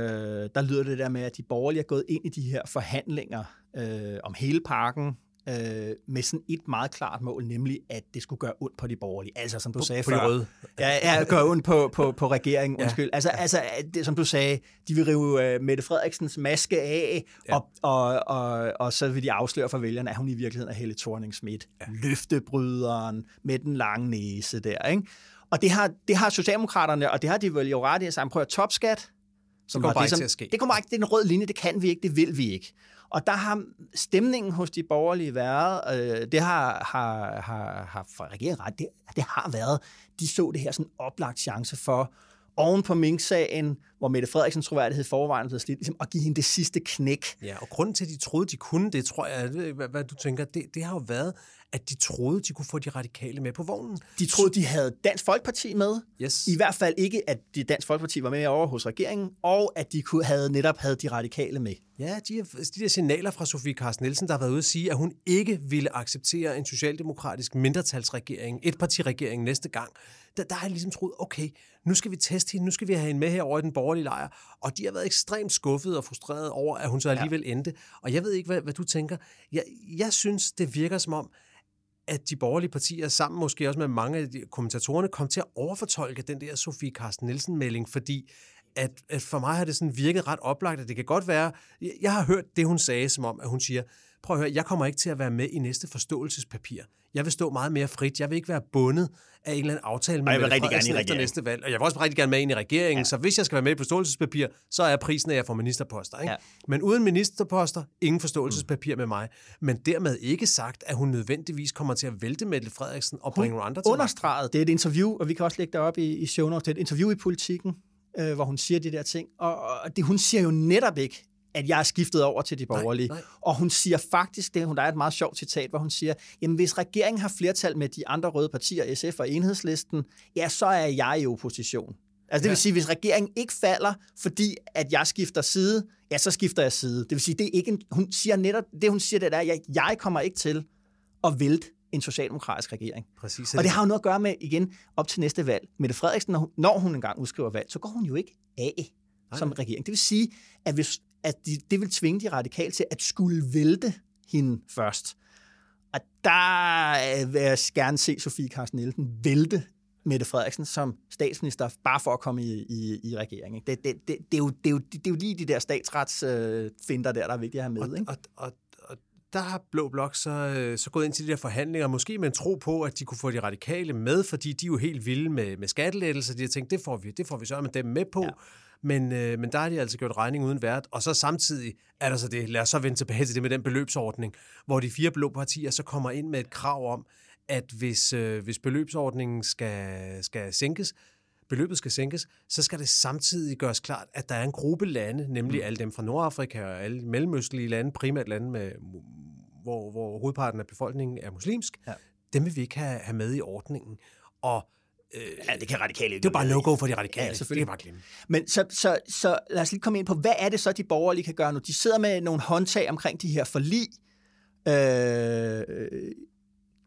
der lyder det der med, at de borgerlige er gået ind i de her forhandlinger øh, om hele pakken, øh, med sådan et meget klart mål, nemlig at det skulle gøre ondt på de borgerlige. Altså, som du på, sagde på før. De røde. Ja, ja gøre ondt på, på, på regeringen, ja. undskyld. Altså, ja. altså det, som du sagde, de vil rive uh, Mette Frederiksens maske af, ja. og, og, og, og så vil de afsløre for vælgerne, at hun i virkeligheden er Helle thorning Schmidt. Ja. Løftebryderen med den lange næse der, ikke? Og det har, det har Socialdemokraterne, og det har de vel jo ret i at prøv at topskat, som det kommer bare ikke til at ske. Det kommer ikke, det er en rød linje, det kan vi ikke, det vil vi ikke. Og der har stemningen hos de borgerlige været, øh, det har, har, har, har for regeringen ret, det, det har været, de så det her sådan oplagt chance for, oven på Mink-sagen, hvor Mette Frederiksens troværdighed forvejen blev slidt, ligesom at give hende det sidste knæk. Ja, og grunden til, at de troede, de kunne det, tror jeg, hvad, hvad du tænker, det, det har jo været, at de troede, de kunne få de radikale med på vognen. De troede, de havde Dansk Folkeparti med. Yes. I hvert fald ikke, at de Dansk Folkeparti var med over hos regeringen, og at de kunne, havde netop havde de radikale med. Ja, de, de der signaler fra Sofie Carsten Nielsen, der har været ude at sige, at hun ikke ville acceptere en socialdemokratisk mindretalsregering, et partiregering næste gang. Der, der har jeg ligesom troet, okay, nu skal vi teste hende, nu skal vi have hende med her over i den borgerlige lejr. Og de har været ekstremt skuffede og frustrerede over, at hun så alligevel ja. endte. Og jeg ved ikke, hvad, hvad du tænker. Jeg, jeg synes, det virker som om, at de borgerlige partier, sammen måske også med mange af de kommentatorerne, kom til at overfortolke den der Sofie Carsten Nielsen-melding, fordi at, at for mig har det sådan virket ret oplagt, at det kan godt være, jeg har hørt det, hun sagde, som om, at hun siger, prøv at høre, jeg kommer ikke til at være med i næste forståelsespapir. Jeg vil stå meget mere frit. Jeg vil ikke være bundet af en eller anden aftale med Mette Frederiksen efter næste valg. Og jeg vil også rigtig gerne med ind i regeringen, ja. så hvis jeg skal være med i forståelsespapir, så er prisen, at jeg får ministerposter. Ikke? Ja. Men uden ministerposter, ingen forståelsespapir mm. med mig. Men dermed ikke sagt, at hun nødvendigvis kommer til at vælte Mette Frederiksen og bringe hun nogle andre til understreget. Det er et interview, og vi kan også lægge det op i, i show notes. Det er et interview i politikken, øh, hvor hun siger de der ting. Og, og det, hun siger jo netop ikke, at jeg er skiftet over til de borgerlige. Nej, nej. Og hun siger faktisk, det, der er et meget sjovt citat, hvor hun siger, jamen hvis regeringen har flertal med de andre røde partier, SF og Enhedslisten, ja, så er jeg i opposition. Altså det ja. vil sige, hvis regeringen ikke falder, fordi at jeg skifter side, ja, så skifter jeg side. Det vil sige, det er ikke en, hun siger netop, det hun siger, det er, at jeg kommer ikke til at vælte en socialdemokratisk regering. Præcis. Og det har jo noget at gøre med, igen, op til næste valg. Mette Frederiksen, når hun, når hun engang udskriver valg, så går hun jo ikke af som regering. Det vil sige, at hvis at de, det vil tvinge de radikale til at skulle vælte hende først. Og der vil jeg gerne se Sofie Carsten Nielsen vælte Mette Frederiksen som statsminister, bare for at komme i, i, i regeringen. Det, det, det, det, er jo, det, er jo, det er jo lige de der statsretsfinder der, der er vigtige at have med. Og, ikke? Og, og, og der har Blå Blok så, øh, så gået ind til de der forhandlinger, måske med en tro på, at de kunne få de radikale med, fordi de er jo helt vilde med, med skattelettelser. De har tænkt, det får vi, det får vi så med dem med på. Ja. Men, øh, men der har de altså gjort regning uden vært. Og så samtidig er der så det, lad os så vende tilbage til det med den beløbsordning, hvor de fire blå partier så kommer ind med et krav om, at hvis, øh, hvis beløbsordningen skal, skal sænkes, beløbet skal sænkes, så skal det samtidig gøres klart, at der er en gruppe lande, nemlig mm. alle dem fra Nordafrika og alle mellemøstlige lande, primært lande, med, hvor, hvor hovedparten af befolkningen er muslimsk, ja dem vil vi ikke have, have med i ordningen. Og Ja, det kan radikale ikke. det er bare no-go for de radikale. Ja, det selvfølgelig. kan jeg bare glemme. Men så, så, så lad os lige komme ind på, hvad er det så, de borgerlige kan gøre nu? De sidder med nogle håndtag omkring de her forlig. Øh,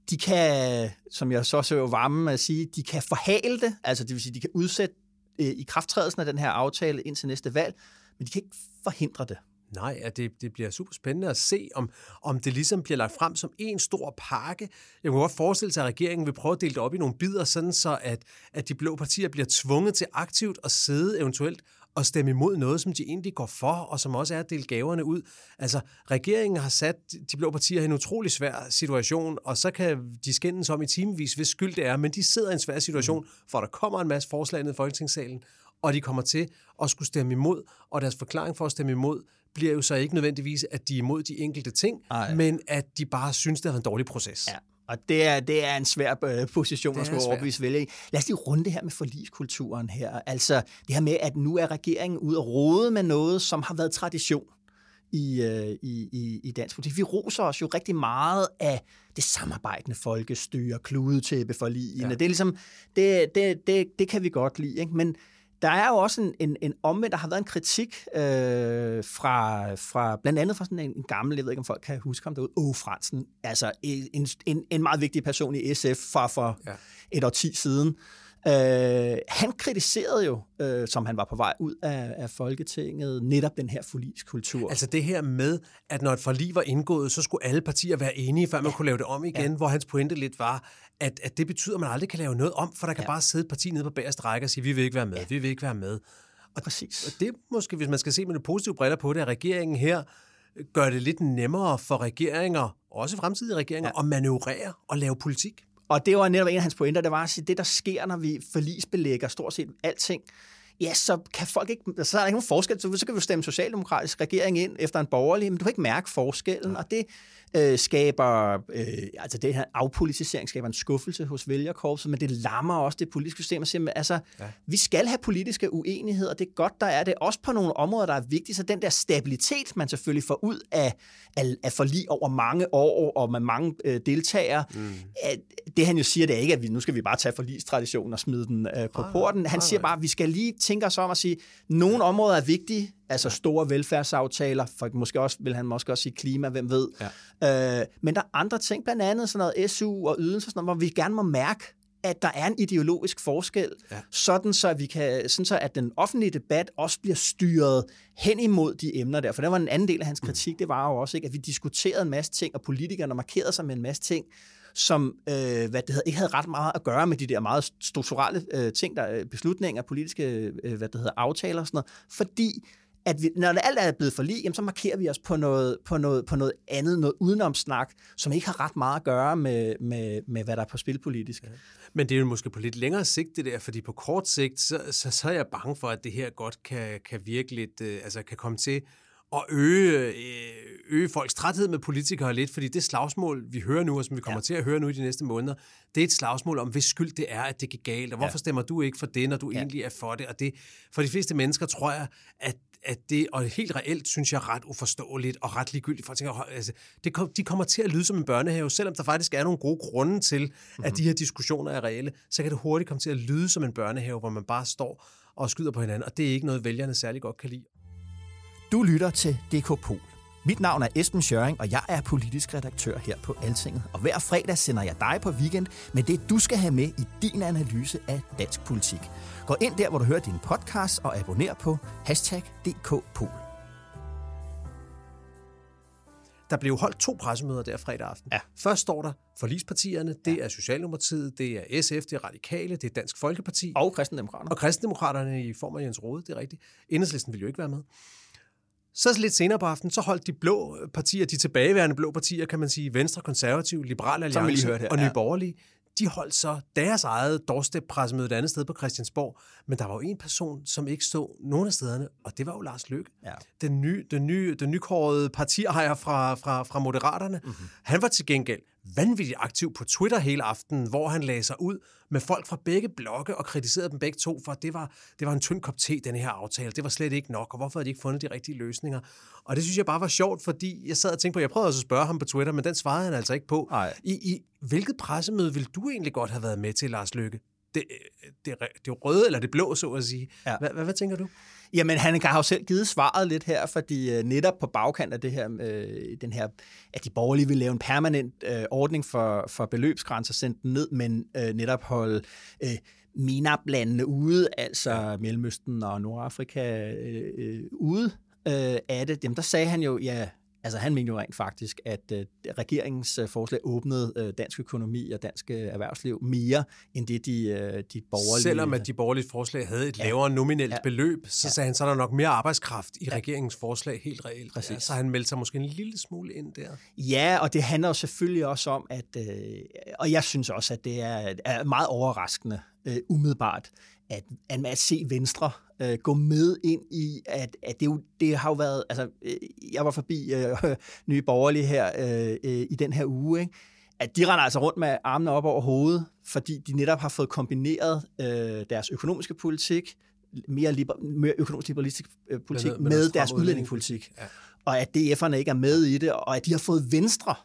de kan, som jeg så så jo varme med at sige, de kan forhale det, altså det vil sige, de kan udsætte øh, i krafttrædelsen af den her aftale indtil næste valg, men de kan ikke forhindre det. Nej, at det, det bliver super spændende at se, om, om det ligesom bliver lagt frem som en stor pakke. Jeg kunne godt forestille sig, at regeringen vil prøve at dele det op i nogle bidder, sådan så at, at de blå partier bliver tvunget til aktivt at sidde eventuelt og stemme imod noget, som de egentlig går for, og som også er at dele gaverne ud. Altså, regeringen har sat de blå partier i en utrolig svær situation, og så kan de skændes om i timevis, hvis skyld det er, men de sidder i en svær situation, for der kommer en masse forslag ned i Folketingssalen, og de kommer til at skulle stemme imod, og deres forklaring for at stemme imod bliver jo så ikke nødvendigvis, at de er imod de enkelte ting, Ej. men at de bare synes, det har været en dårlig proces. Ja. Og det er, det er en svær øh, position at er skulle overbevise vælge i. Lad os lige runde det her med forliskulturen her. Altså det her med, at nu er regeringen ude og rode med noget, som har været tradition i, øh, i, i, i dansk politik. Vi roser os jo rigtig meget af det samarbejdende folkestyre, kludetæppe for Ja. Det er ligesom, det, det, det, det kan vi godt lide, ikke? men der er jo også en, en, en omvendt, der har været en kritik øh, fra, fra blandt andet fra sådan en, en gammel, jeg ved ikke om folk kan huske ham derude, Åge Fransen, altså en, en, en meget vigtig person i SF fra for ja. Et årti siden. Øh, han kritiserede jo, øh, som han var på vej ud af, af Folketinget, netop den her forliskultur. Altså det her med, at når et forlig var indgået, så skulle alle partier være enige, før man kunne lave det om igen, ja. hvor hans pointe lidt var, at, at det betyder, at man aldrig kan lave noget om, for der kan ja. bare sidde et parti nede på bagerste række og sige, vi vil ikke være med, ja. vi vil ikke være med. Og Præcis. Og det måske, hvis man skal se med nogle positive briller på det, at regeringen her gør det lidt nemmere for regeringer, også fremtidige regeringer, ja. at manøvrere og lave politik. Og det var netop en af hans pointer, det var at sige, det der sker, når vi forlisbelægger stort set alting, ja, så kan folk ikke, så er der ikke nogen forskel. Så, så kan vi jo stemme socialdemokratisk regering ind efter en borgerlig, men du kan ikke mærke forskellen, ja. og det øh, skaber, øh, altså det her afpolitisering skaber en skuffelse hos vælgerkorpset, men det lammer også det politiske system og siger, altså, ja. vi skal have politiske uenigheder, det er godt, der er det, også på nogle områder, der er vigtige, så den der stabilitet, man selvfølgelig får ud af, af, af forlig over mange år, og med mange øh, deltagere, mm. at, det han jo siger, det er ikke, at vi, nu skal vi bare tage forligstraditionen og smide den øh, på porten. Han siger bare, at vi skal lige tænke os om at sige, nogle områder er vigtige, altså store velfærdsaftaler, for måske også, vil han måske også sige klima, hvem ved. Ja. Øh, men der er andre ting, blandt andet sådan noget SU og ydelser, sådan noget, hvor vi gerne må mærke, at der er en ideologisk forskel, ja. sådan, så vi kan, sådan så at den offentlige debat også bliver styret hen imod de emner der. For det var en anden del af hans kritik, det var jo også, ikke, at vi diskuterede en masse ting, og politikerne markerede sig med en masse ting, som øh, hvad det hedder, ikke havde ret meget at gøre med de der meget strukturelle øh, ting, der øh, beslutninger, politiske øh, hvad det hedder, aftaler og sådan noget, fordi at vi, når alt er blevet forlig, jamen, så markerer vi os på noget, på, noget, på noget andet, noget udenomsnak, som ikke har ret meget at gøre med, med, med hvad der er på spil politisk. Ja. Men det er jo måske på lidt længere sigt det der, fordi på kort sigt, så, så, så er jeg bange for, at det her godt kan, kan virke lidt, øh, altså kan komme til at øge, øh, øge folks træthed med politikere lidt, fordi det slagsmål, vi hører nu, og som vi kommer ja. til at høre nu i de næste måneder, det er et slagsmål om, hvis skyld det er, at det gik galt, og hvorfor ja. stemmer du ikke for det, når du ja. egentlig er for det, og det, for de fleste mennesker tror jeg, at at det, og helt reelt, synes jeg, ret uforståeligt og ret ligegyldigt. For tænker, altså, det, kom, de kommer til at lyde som en børnehave, selvom der faktisk er nogle gode grunde til, mm-hmm. at de her diskussioner er reelle, så kan det hurtigt komme til at lyde som en børnehave, hvor man bare står og skyder på hinanden, og det er ikke noget, vælgerne særlig godt kan lide. Du lytter til DK Pol. Mit navn er Esben Schøring, og jeg er politisk redaktør her på Altinget. Og hver fredag sender jeg dig på weekend med det, du skal have med i din analyse af dansk politik. Gå ind der, hvor du hører din podcast, og abonner på hashtag DKPol. Der blev holdt to pressemøder der fredag aften. Ja. Først står der forlispartierne, det er Socialdemokratiet, det er SF, det er Radikale, det er Dansk Folkeparti. Og kristendemokraterne. Og kristendemokraterne i form af Jens Rode, det er rigtigt. Enhedslisten vil jo ikke være med. Så lidt senere på aftenen, så holdt de blå partier, de tilbageværende blå partier, kan man sige, Venstre, Konservativ, lige Alliance her, og Nye ja. Borgerlige, de holdt så deres eget doorstep-pressemøde et andet sted på Christiansborg. Men der var jo en person, som ikke stod nogen af stederne, og det var jo Lars Løkke. Ja. Den, nye, den, nye, den nykårede partiejer fra, fra, fra Moderaterne. Mhm. Mm-hmm. Han var til gengæld vanvittigt aktiv på Twitter hele aftenen, hvor han lagde sig ud med folk fra begge blokke og kritiserede dem begge to for, at det var, det var en tynd kop te, den her aftale. Det var slet ikke nok, og hvorfor havde de ikke fundet de rigtige løsninger? Og det synes jeg bare var sjovt, fordi jeg sad og tænkte på, jeg prøvede også at spørge ham på Twitter, men den svarede han altså ikke på. Nej. I, I hvilket pressemøde vil du egentlig godt have været med til, Lars Lykke? Det, det, det røde eller det blå, så at sige. Ja. Hvad, hvad, hvad tænker du? Jamen, han har jo selv givet svaret lidt her, fordi øh, netop på bagkant af det her, øh, den her, at de borgerlige vil lave en permanent øh, ordning for, for beløbsgrænser, sende den ned, men øh, netop holde øh, MENAP-landene ude, altså. Mellemøsten og Nordafrika øh, øh, ude øh, af det. Jamen, der sagde han jo, ja, Altså han mener jo rent faktisk, at øh, regeringens øh, forslag åbnede øh, dansk økonomi og dansk øh, erhvervsliv mere, end det de, øh, de borgerlige... Selvom at de borgerlige forslag havde et ja. lavere nominelt ja. beløb, så ja. sagde han, så er der nok mere arbejdskraft i ja. regeringens forslag helt reelt. Præcis. Ja, så han meldte sig måske en lille smule ind der. Ja, og det handler jo selvfølgelig også om, at... Øh, og jeg synes også, at det er, er meget overraskende, øh, umiddelbart, at, at, at se Venstre øh, gå med ind i, at, at det, jo, det har jo været, altså øh, jeg var forbi øh, [laughs] Nye Borgerlige her øh, øh, i den her uge, ikke? at de render altså rundt med armene op over hovedet, fordi de netop har fået kombineret øh, deres økonomiske politik, mere, liber, mere økonomisk liberalistisk øh, politik, med, med, med deres udlændingepolitik. Ja. Og at DF'erne ikke er med i det, og at de har fået Venstre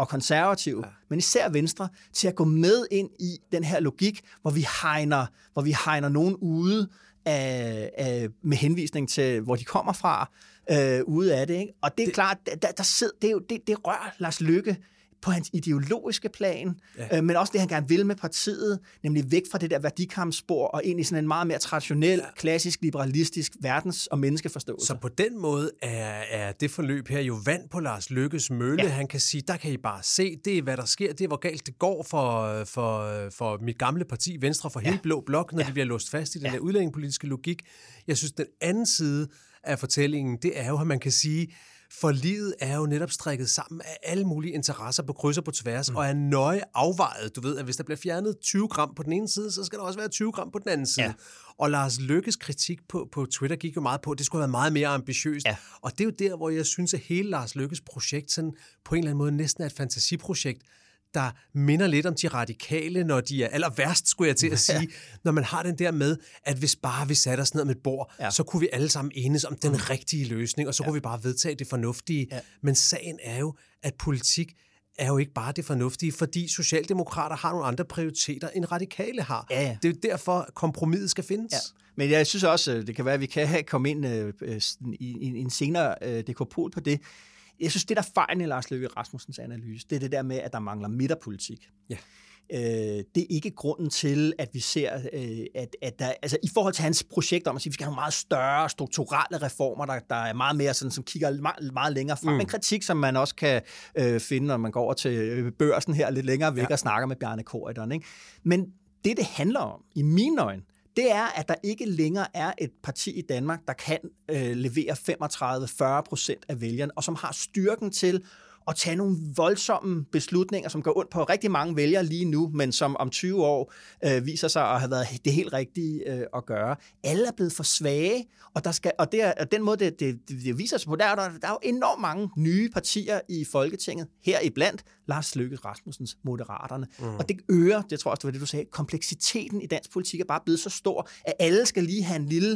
og konservative, ja. men især Venstre, til at gå med ind i den her logik, hvor vi hegner, hvor vi hegner nogen ude, af, af, med henvisning til, hvor de kommer fra, øh, ude af det. Ikke? Og det er det, klart, der, der sidder, det, er jo, det, det rører Lars Lykke på hans ideologiske plan, ja. øh, men også det, han gerne vil med partiet, nemlig væk fra det der værdikampspor og ind i sådan en meget mere traditionel, ja. klassisk, liberalistisk verdens- og menneskeforståelse. Så på den måde er, er det forløb her jo vand på Lars Lykkes mølle. Ja. Han kan sige, der kan I bare se, det er, hvad der sker, det er, hvor galt det går for, for, for mit gamle parti, Venstre, for ja. hele Blå Blok, når ja. de bliver låst fast i den ja. der udlændingepolitiske logik. Jeg synes, den anden side af fortællingen, det er jo, at man kan sige, for livet er jo netop strikket sammen af alle mulige interesser på kryds og på tværs, mm. og er nøje afvejet. Du ved, at hvis der bliver fjernet 20 gram på den ene side, så skal der også være 20 gram på den anden side. Ja. Og Lars Lykkes kritik på, på Twitter gik jo meget på, at det skulle have været meget mere ambitiøst. Ja. Og det er jo der, hvor jeg synes, at hele Lars Lykkes projekt sådan, på en eller anden måde næsten er et fantasiprojekt der minder lidt om de radikale, når de er aller værst, skulle jeg til at sige, ja. når man har den der med, at hvis bare vi satte os ned med et bord, ja. så kunne vi alle sammen enes om den mm. rigtige løsning, og så ja. kunne vi bare vedtage det fornuftige. Ja. Men sagen er jo, at politik er jo ikke bare det fornuftige, fordi socialdemokrater har nogle andre prioriteter, end radikale har. Ja, ja. Det er jo derfor, kompromiset skal findes. Ja. Men jeg synes også, det kan være, at vi kan komme ind øh, i, i en senere øh, dekopol på det. Jeg synes, det der fejlen i Lars Løkke Rasmussens analyse, det er det der med, at der mangler midterpolitik. Ja. Øh, det er ikke grunden til, at vi ser, øh, at, at der, altså i forhold til hans projekt om at sige, at vi skal have nogle meget større strukturelle reformer, der, der er meget mere sådan, som kigger meget, meget længere frem. Mm. En kritik, som man også kan øh, finde, når man går over til øh, børsen her lidt længere væk ja. og snakker med Bjarne Korydon. Ikke? Men det, det handler om, i mine øjne, det er, at der ikke længere er et parti i Danmark, der kan øh, levere 35-40 procent af vælgerne, og som har styrken til at tage nogle voldsomme beslutninger, som går ondt på rigtig mange vælgere lige nu, men som om 20 år øh, viser sig at have været det helt rigtige øh, at gøre. Alle er blevet for svage, og, der skal, og, det er, og den måde, det, det, det viser sig på, der er, der, der er jo enormt mange nye partier i Folketinget, her i blandt Lars Løkke Rasmussens Moderaterne. Mm. Og det øger, det tror jeg også, det var det, du sagde, kompleksiteten i dansk politik er bare blevet så stor, at alle skal lige have en lille,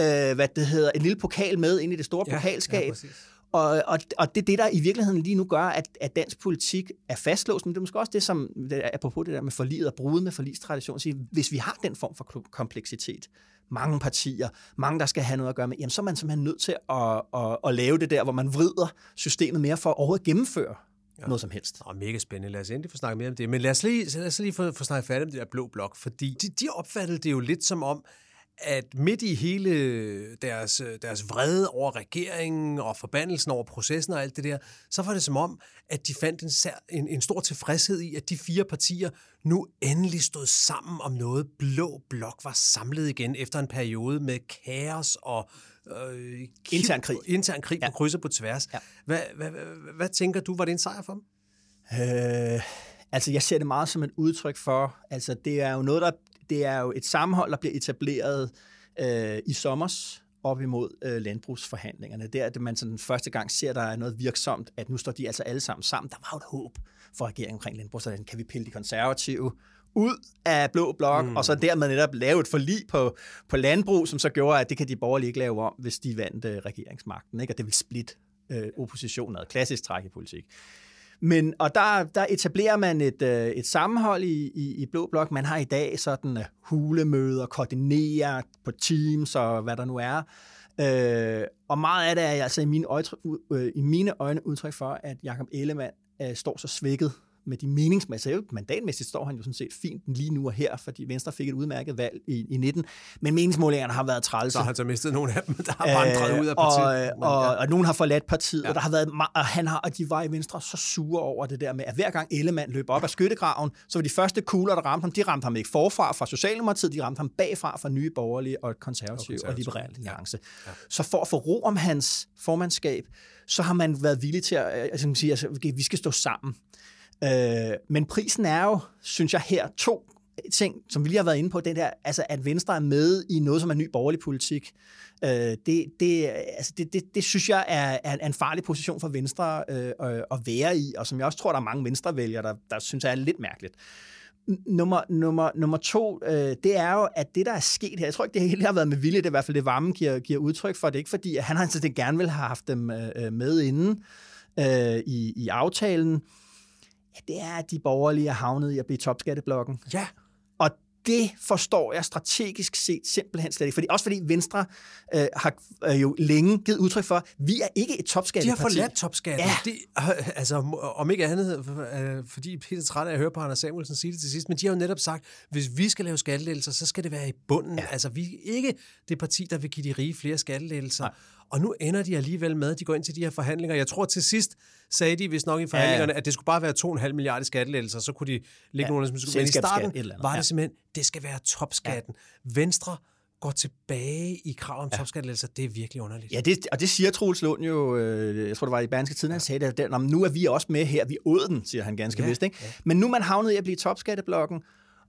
øh, hvad det hedder, en lille pokal med ind i det store ja, pokalskab. Ja, og, og, og det er det, der i virkeligheden lige nu gør, at, at dansk politik er fastlåst, men det er måske også det, som, apropos det der med forliget og brud med forligstradition, siger, hvis vi har den form for kompleksitet, mange partier, mange, der skal have noget at gøre med, jamen så er man simpelthen nødt til at, at, at lave det der, hvor man vrider systemet mere for at overhovedet gennemføre ja. noget som helst. Og mega spændende. Lad os endelig få snakket mere om det. Men lad os lige, lad os lige få, få snakket færdigt om det der blå blok, fordi de, de opfattede det jo lidt som om, at midt i hele deres, deres vrede over regeringen og forbandelsen over processen og alt det der, så var det som om, at de fandt en, en, en stor tilfredshed i, at de fire partier nu endelig stod sammen om noget. Blå blok var samlet igen efter en periode med kaos og øh, intern krig, intern krig ja. på kryds og på tværs. Ja. Hvad, hvad, hvad, hvad tænker du, var det en sejr for dem? Øh, altså, jeg ser det meget som et udtryk for, altså det er jo noget, der det er jo et sammenhold, der bliver etableret øh, i sommers op imod øh, landbrugsforhandlingerne. Der at man sådan første gang ser, der er noget virksomt, at nu står de altså alle sammen sammen. Der var jo et håb for regeringen omkring landbrugsaftalen. Kan vi pille de konservative ud af blå blok, mm. og så dermed netop lave et forlig på, på landbrug, som så gjorde, at det kan de borgerlige ikke lave om, hvis de vandt øh, regeringsmagten. Ikke? Og det vil splitte øh, oppositionen, noget klassisk træk i politik. Men, og der, der etablerer man et, øh, et sammenhold i, i, i Blå Blok. Man har i dag sådan øh, hulemøder, koordinerer på Teams og hvad der nu er. Øh, og meget af det er altså i mine, øjne, øh, i mine øjne udtryk for, at Jakob Ellemann øh, står så svækket med de meningsmæssige. Mandatmæssigt står han jo sådan set fint lige nu og her, fordi Venstre fik et udmærket valg i, i 19. Men meningsmålingerne har været trælse. Så har han så mistet nogle af dem, der har vandret ud af partiet. Og, og, og, og nogen har forladt partiet, ja. og, der har været, og, han har, og de var i Venstre så sure over det der med, at hver gang Ellemann løb op af skyttegraven, så var de første kugler, der ramte ham, de ramte ham ikke forfra fra Socialdemokratiet, de ramte ham bagfra fra Nye Borgerlige og konservative og, og liberale alliance. Ja. Ja. Så for at få ro om hans formandskab, så har man været villig til at altså, sige, altså, vi skal stå sammen. Øh, men prisen er jo, synes jeg her, to ting, som vi lige har været inde på, den der, altså at Venstre er med i noget, som er ny borgerlig politik. Øh, det, det, altså det, det, det synes jeg er, er en farlig position for Venstre øh, at være i, og som jeg også tror, der er mange venstrevælgere, der, der synes er lidt mærkeligt. Nummer, nummer, nummer to, øh, det er jo, at det, der er sket her, jeg tror ikke, det hele har været med vilje, det er i hvert fald det, Varme giver, giver udtryk for, det er ikke fordi, at han har altså det gerne vil have haft dem øh, øh, med inden øh, i, i aftalen øh, det er, at de borgerlige er havnet i at blive topskatteblokken. Ja. Og det forstår jeg strategisk set simpelthen slet ikke. Fordi, også fordi Venstre øh, har øh, jo længe givet udtryk for, at vi er ikke et topskatteparti. De har forladt topskatten. Ja. Det, øh, altså, om ikke andet, øh, fordi Peter træt af at høre på Anders Samuelsen sige det til sidst, men de har jo netop sagt, hvis vi skal lave skattelettelser, så skal det være i bunden. Ja. Altså, vi er ikke det parti, der vil give de rige flere skattelettelser. Nej. Og nu ender de alligevel med, at de går ind til de her forhandlinger. Jeg tror til sidst sagde de, hvis nok i forhandlingerne, ja. at det skulle bare være 2,5 milliarder skattelettelser, så kunne de lægge ja. nogle af dem. Men i starten var det simpelthen, det skal være topskatten. Ja. Venstre går tilbage i krav om ja. topskattelettelser, det er virkelig underligt. Ja, det, og det siger Troels Lund jo, øh, jeg tror det var i Berlingske Tiden, han sagde at nu er vi også med her, vi åd den, siger han ganske ja, vist. Ikke? Ja. Men nu er man havnet i at blive topskatteblokken,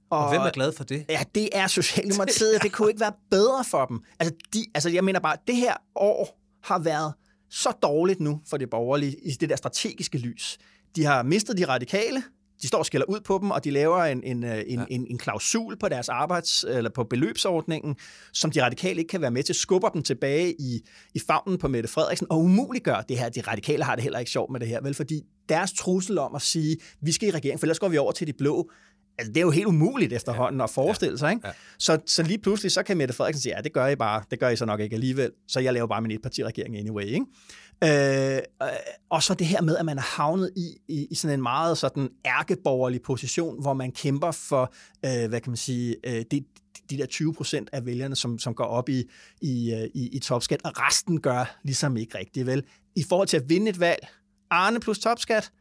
og, og hvem er glad for det? Ja, det er Socialdemokratiet, det [laughs] kunne ikke være bedre for dem. Altså, de, altså jeg mener bare, det her år har været så dårligt nu for det borgerlige i det der strategiske lys. De har mistet de radikale, de står og skælder ud på dem, og de laver en, en, øh, en, ja. en, en klausul på deres arbejds, eller på beløbsordningen, som de radikale ikke kan være med til, skubber dem tilbage i, i favnen på Mette Frederiksen, og umuliggør det her. De radikale har det heller ikke sjovt med det her, vel? Fordi deres trussel om at sige, vi skal i regering, for ellers går vi over til de blå, altså, det er jo helt umuligt efterhånden ja. at forestille sig. Ikke? Ja. Så, så lige pludselig, så kan Mette Frederiksen sige, ja, det gør I bare, det gør I så nok ikke alligevel, så jeg laver bare min etpartiregering anyway. Ikke? Øh, og så det her med, at man er havnet i, i, i sådan en meget sådan ærkeborgerlig position, hvor man kæmper for, øh, hvad kan man sige, øh, det, de der 20 procent af vælgerne, som, som går op i, i, øh, i, i topskat, og resten gør ligesom ikke rigtigt, vel? I forhold til at vinde et valg, Arne plus topskat,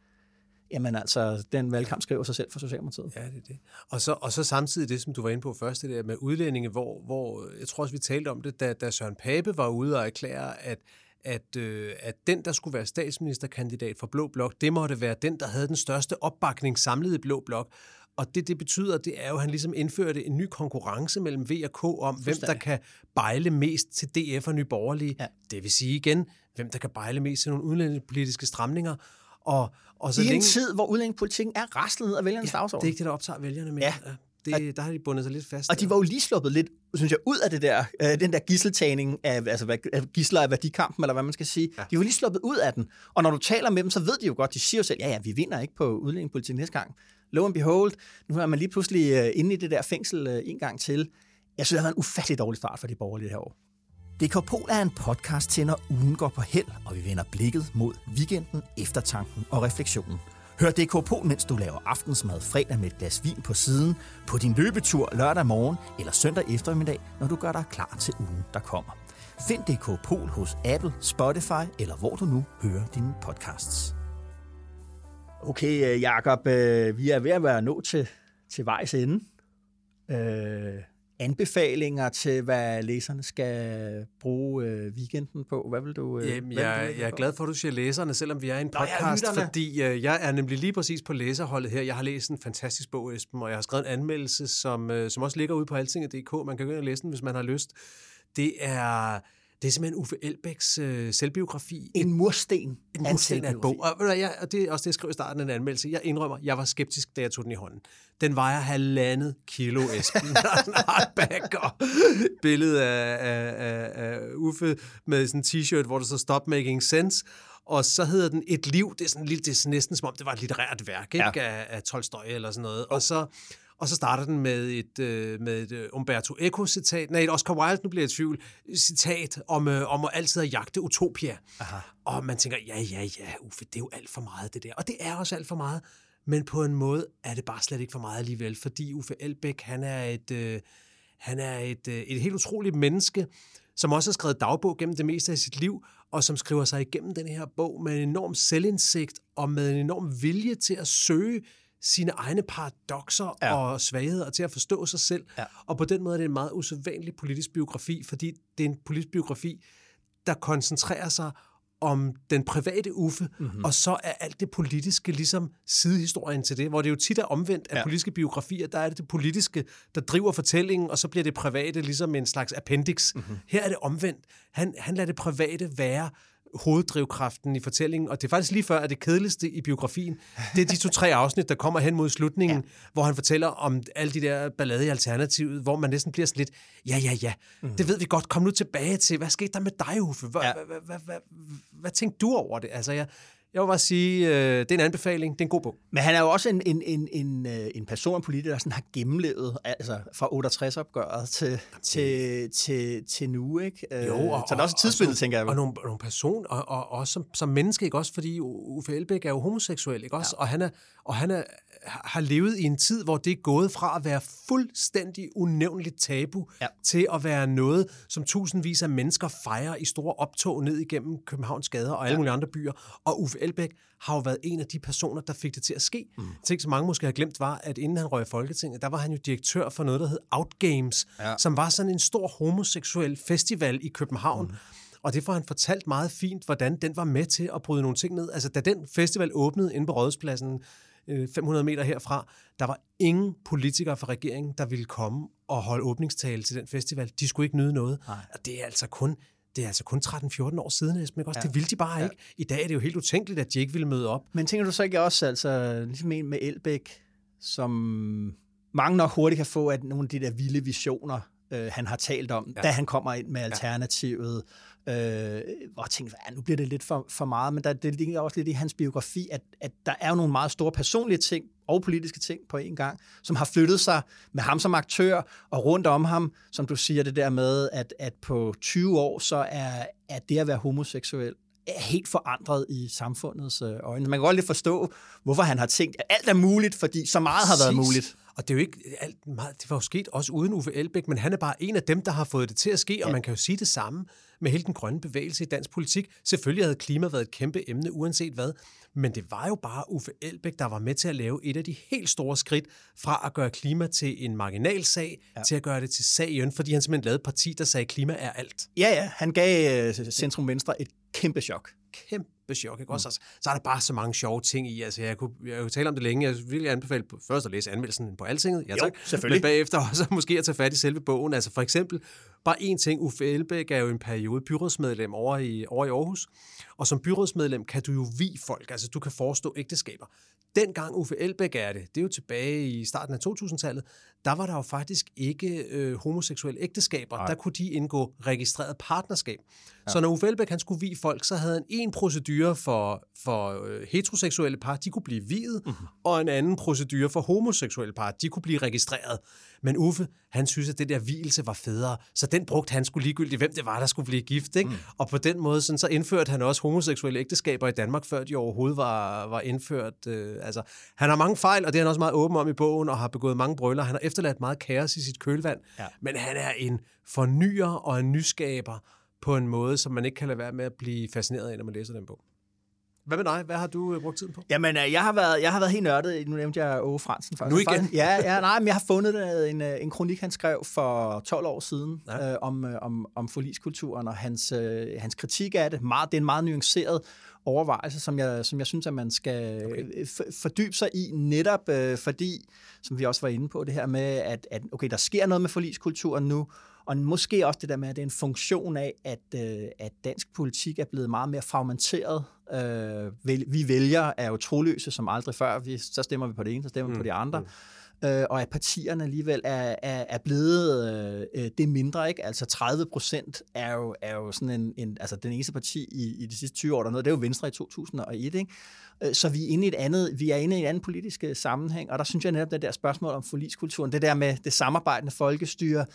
Jamen altså, den valgkamp skriver sig selv for Socialdemokratiet. Ja, det er det. Og så, og så samtidig det, som du var inde på først, det der med udlændinge, hvor, hvor jeg tror også, vi talte om det, da, da Søren Pape var ude og erklære, at at, øh, at den, der skulle være statsministerkandidat for Blå Blok, det måtte være den, der havde den største opbakning samlet i Blå Blok. Og det, det betyder, det er jo, at han ligesom indførte en ny konkurrence mellem V og K om, hvem der kan bejle mest til DF og Nye Borgerlige. Ja. Det vil sige igen, hvem der kan bejle mest til nogle udenlandspolitiske stramninger. Og, og så I længe... en tid, hvor udlændingepolitikken er raslet ned af vælgernes ja, dagsorden. det er ikke det, der optager vælgerne mere. Ja. Det, der har de bundet sig lidt fast. Og de var jo lige sluppet lidt, synes jeg, ud af det der, øh, den der gisseltagning af, altså hvad, af gisler af værdikampen, eller hvad man skal sige. Ja. De var lige sluppet ud af den. Og når du taler med dem, så ved de jo godt, de siger jo selv, ja, ja, vi vinder ikke på udlændingepolitikken næste gang. Lo and behold, nu er man lige pludselig øh, inde i det der fængsel øh, en gang til. Jeg synes, det har været en ufattelig dårlig start for de borgerlige her år. Dekopol er en podcast til, når ugen går på held, og vi vender blikket mod weekenden, eftertanken og refleksionen. Hør DK mens du laver aftensmad fredag med et glas vin på siden, på din løbetur lørdag morgen eller søndag eftermiddag, når du gør dig klar til ugen, der kommer. Find DK Pol hos Apple, Spotify eller hvor du nu hører dine podcasts. Okay, øh, Jakob, øh, vi er ved at være nået til, til vejs ende. Øh, anbefalinger til, hvad læserne skal bruge øh, weekenden på? Hvad vil du øh, Jamen, jeg, jeg er glad for, at du siger læserne, selvom vi er en podcast, Nå, fordi øh, jeg er nemlig lige præcis på læserholdet her. Jeg har læst en fantastisk bog, Esben, og jeg har skrevet en anmeldelse, som, øh, som også ligger ude på altinget.dk. Man kan gå ind og læse den, hvis man har lyst. Det er Det er simpelthen Uffe Elbæks øh, selvbiografi. En mursten. En mursten af en bog. Og, og, jeg, og det er også det, jeg skrev i starten af en anmeldelse. Jeg indrømmer, jeg var skeptisk, da jeg tog den i hånden. Den vejer halvandet kilo, Esben. Sådan hardback og billede af, af, af, af Uffe med sådan en t-shirt, hvor der så Stop Making Sense og så hedder den Et liv. Det er, sådan det er næsten som om, det var et litterært værk ikke? Ja. Af, af Tolstoy eller sådan noget. Og så, og så starter den med et, øh, med et øh, Umberto Eco-citat, nej, et Oscar Wilde, nu bliver jeg i tvivl, citat om, øh, om at altid at jagte utopia. Aha. Og man tænker, ja, ja, ja, Uffe, det er jo alt for meget det der. Og det er også alt for meget, men på en måde er det bare slet ikke for meget alligevel, fordi Uffe Elbæk, han er et, øh, han er et, øh, et helt utroligt menneske, som også har skrevet dagbog gennem det meste af sit liv, og som skriver sig igennem den her bog med en enorm selvindsigt og med en enorm vilje til at søge sine egne paradoxer ja. og svagheder til at forstå sig selv. Ja. Og på den måde er det en meget usædvanlig politisk biografi, fordi det er en politisk biografi, der koncentrerer sig om den private Uffe, mm-hmm. og så er alt det politiske ligesom sidehistorien til det, hvor det jo tit er omvendt af ja. politiske biografier, der er det det politiske, der driver fortællingen, og så bliver det private ligesom en slags appendix. Mm-hmm. Her er det omvendt. Han, han lader det private være hoveddrivkraften i fortællingen, og det er faktisk lige før, at det kedeligste i biografien, det er de to-tre [laughs] afsnit, der kommer hen mod slutningen, ja. hvor han fortæller om alle de der ballade i Alternativet, hvor man næsten bliver sådan lidt, ja, ja, ja, mm. det ved vi godt, kom nu tilbage til, hvad skete der med dig, Uffe? Hvad, ja. hvad, hvad, hvad, hvad, hvad tænkte du over det? Altså, jeg, jeg vil bare sige, øh, det er en anbefaling, det er en god bog. Men han er jo også en, en, en, en, øh, en person, en politiker, der sådan har gennemlevet altså fra 68-opgøret til, til, til, til nu, ikke? Øh, jo, og, så det er også et tidsbillede, tænker jeg. Og nogle, nogle person, og, og, og som, som menneske, ikke også? Fordi Uffe Elbæk er jo homoseksuel, ikke også? Ja. Og han er, og han er, har levet i en tid, hvor det er gået fra at være fuldstændig unævnligt tabu, ja. til at være noget, som tusindvis af mennesker fejrer i store optog ned igennem Københavns gader og alle ja. mulige andre byer. Og Uffe Elbæk har jo været en af de personer, der fik det til at ske. Mm. Tænk, så mange måske har glemt, var, at inden han røg i Folketinget, der var han jo direktør for noget, der hed Outgames, ja. som var sådan en stor homoseksuel festival i København. Mm. Og det får han fortalt meget fint, hvordan den var med til at bryde nogle ting ned. Altså, da den festival åbnede inde på Rådhuspladsen 500 øh, meter herfra, der var ingen politikere fra regeringen, der ville komme og holde åbningstale til den festival. De skulle ikke nyde noget. Nej. Og det er altså kun det er altså kun 13-14 år siden, ikke? Også, ja. Det ville de bare ja. ikke. I dag er det jo helt utænkeligt, at de ikke ville møde op. Men tænker du så ikke også, altså, ligesom en med Elbæk, som mange nok hurtigt kan få, at nogle af de der vilde visioner, øh, han har talt om, ja. da han kommer ind med alternativet øh, hvor jeg tænkte, ja, nu bliver det lidt for, for meget, men der, det ligger også lidt i hans biografi, at, at der er jo nogle meget store personlige ting og politiske ting på en gang, som har flyttet sig med ham som aktør og rundt om ham, som du siger det der med, at, at på 20 år, så er, er det at være homoseksuel er helt forandret i samfundets øh, øjne. Man kan godt lidt forstå, hvorfor han har tænkt, at alt er muligt, fordi så meget har været muligt. Og det er jo ikke alt meget, det var jo sket også uden Uffe Elbæk, men han er bare en af dem, der har fået det til at ske, ja. og man kan jo sige det samme med hele den grønne bevægelse i dansk politik. Selvfølgelig havde klima været et kæmpe emne, uanset hvad, men det var jo bare Uffe Elbæk, der var med til at lave et af de helt store skridt fra at gøre klima til en marginal sag, ja. til at gøre det til sagen, fordi han simpelthen lavede et parti, der sagde, at klima er alt. Ja, ja, han gav uh, Centrum Venstre et kæmpe chok. Kæmpe chok. Ikke? Mm. Også, altså, så er der bare så mange sjove ting i. Altså, jeg, kunne, jeg kunne tale om det længe. Jeg vil anbefale først at læse anmeldelsen på Altinget. Ja, tak. Jo, selvfølgelig. Men bagefter [laughs] også måske at tage fat i selve bogen. Altså for eksempel, bare en ting. Uffe Elbæk er jo en periode byrådsmedlem over i, over i Aarhus. Og som byrådsmedlem kan du jo vi folk. Altså du kan forestå ægteskaber. Dengang Uffe Elbæk er det, det er jo tilbage i starten af 2000-tallet, der var der jo faktisk ikke øh, homoseksuelle ægteskaber. Nej. Der kunne de indgå registreret partnerskab. Ja. Så når Uffe Elbæk han skulle vi folk, så havde han en procedure for, for øh, heteroseksuelle par, de kunne blive viet, mm-hmm. og en anden procedure for homoseksuelle par, de kunne blive registreret. Men Uffe, han synes, at det der hvilelse var federe, så den brugte han skulle ligegyldigt, hvem det var, der skulle blive gift. Ikke? Mm. Og på den måde, sådan, så indførte han også homoseksuelle ægteskaber i Danmark, før de overhovedet var, var indført. Øh, altså, han har mange fejl, og det er han også meget åben om i bogen, og har begået mange brøller. Han har efterladt meget kaos i sit kølvand, ja. men han er en fornyer og en nyskaber på en måde, som man ikke kan lade være med at blive fascineret af, når man læser den bog. Hvad med dig? Hvad har du øh, brugt tiden på? Jamen, øh, jeg har været, jeg har været helt nørdet. Nu nævnte jeg Åge Fransen. Faktisk. Nu igen? Faktisk, ja, ja, nej, men jeg har fundet en, øh, en kronik, han skrev for 12 år siden ja. øh, om, om, om forliskulturen og hans, øh, hans kritik af det. Meget, det er en meget nuanceret overvejelse, som jeg, som jeg synes, at man skal okay. fordybe sig i, netop øh, fordi, som vi også var inde på, det her med, at, at okay, der sker noget med forliskulturen nu, Og måske også det der med, at det er en funktion af, at, øh, at dansk politik er blevet meget mere fragmenteret. Øh, vi vælger er jo troløse som aldrig før. Vi, så stemmer vi på det ene, så stemmer vi mm. på de andre. Mm øh, og at partierne alligevel er, er, er blevet øh, øh det mindre. Ikke? Altså 30 procent er jo, er jo sådan en, en, altså den eneste parti i, i de sidste 20 år, der noget, det er jo Venstre i 2001. Ikke? Øh, så vi er inde i et andet, vi er inde i en anden politisk øh, sammenhæng, og der synes jeg netop, det der spørgsmål om forliskulturen, det der med det samarbejdende folkestyre,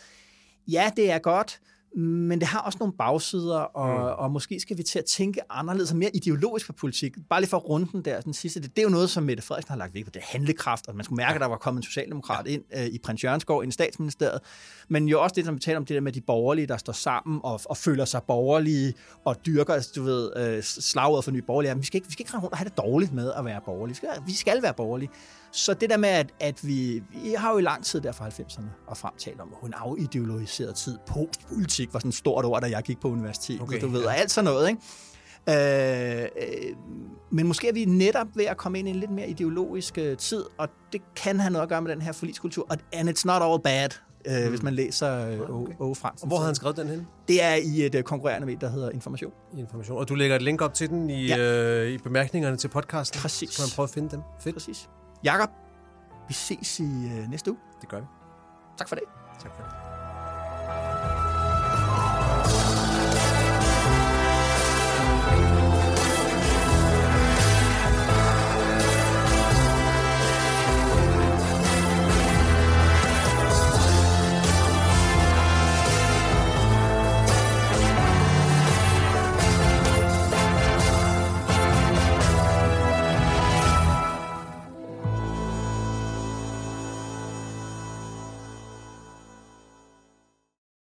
ja, det er godt, men det har også nogle bagsider, og, mm. og måske skal vi til at tænke anderledes og mere ideologisk på politik. Bare lige for at runde den der, den sidste, det, det er jo noget, som Mette Frederiksen har lagt vægt på, det er handlekraft, og man skulle mærke, at der var kommet en socialdemokrat ind øh, i Prins Jørgensgaard, ind i statsministeriet, men jo også det, som vi taler om, det der med de borgerlige, der står sammen og, og føler sig borgerlige, og dyrker, altså, du ved, øh, slaget for nye borgerlige. Vi skal, ikke, vi skal ikke rundt og have det dårligt med at være borgerlige. Vi skal, vi skal være borgerlige. Så det der med, at, at vi, vi har jo i lang tid der fra 90'erne og frem talt om, at hun afideologiseret tid. Postpolitik var sådan et stort ord, da jeg gik på universitetet. Okay, du ved, ja. og alt sådan noget, ikke? Øh, øh, men måske er vi netop ved at komme ind i en lidt mere ideologisk øh, tid, og det kan have noget at gøre med den her forliskultur. Og, and it's not all bad, øh, mm. hvis man læser øh, okay. Ove Fransen. Og hvor har han skrevet den hen? Det er i et øh, konkurrerende ved, der hedder Information. Information. Og du lægger et link op til den i, ja. øh, i bemærkningerne til podcasten? Præcis. Så kan man prøve at finde dem. Fedt. Præcis. Jakob, vi ses i øh, næste uge. Det gør vi. Tak for det. Tak for det.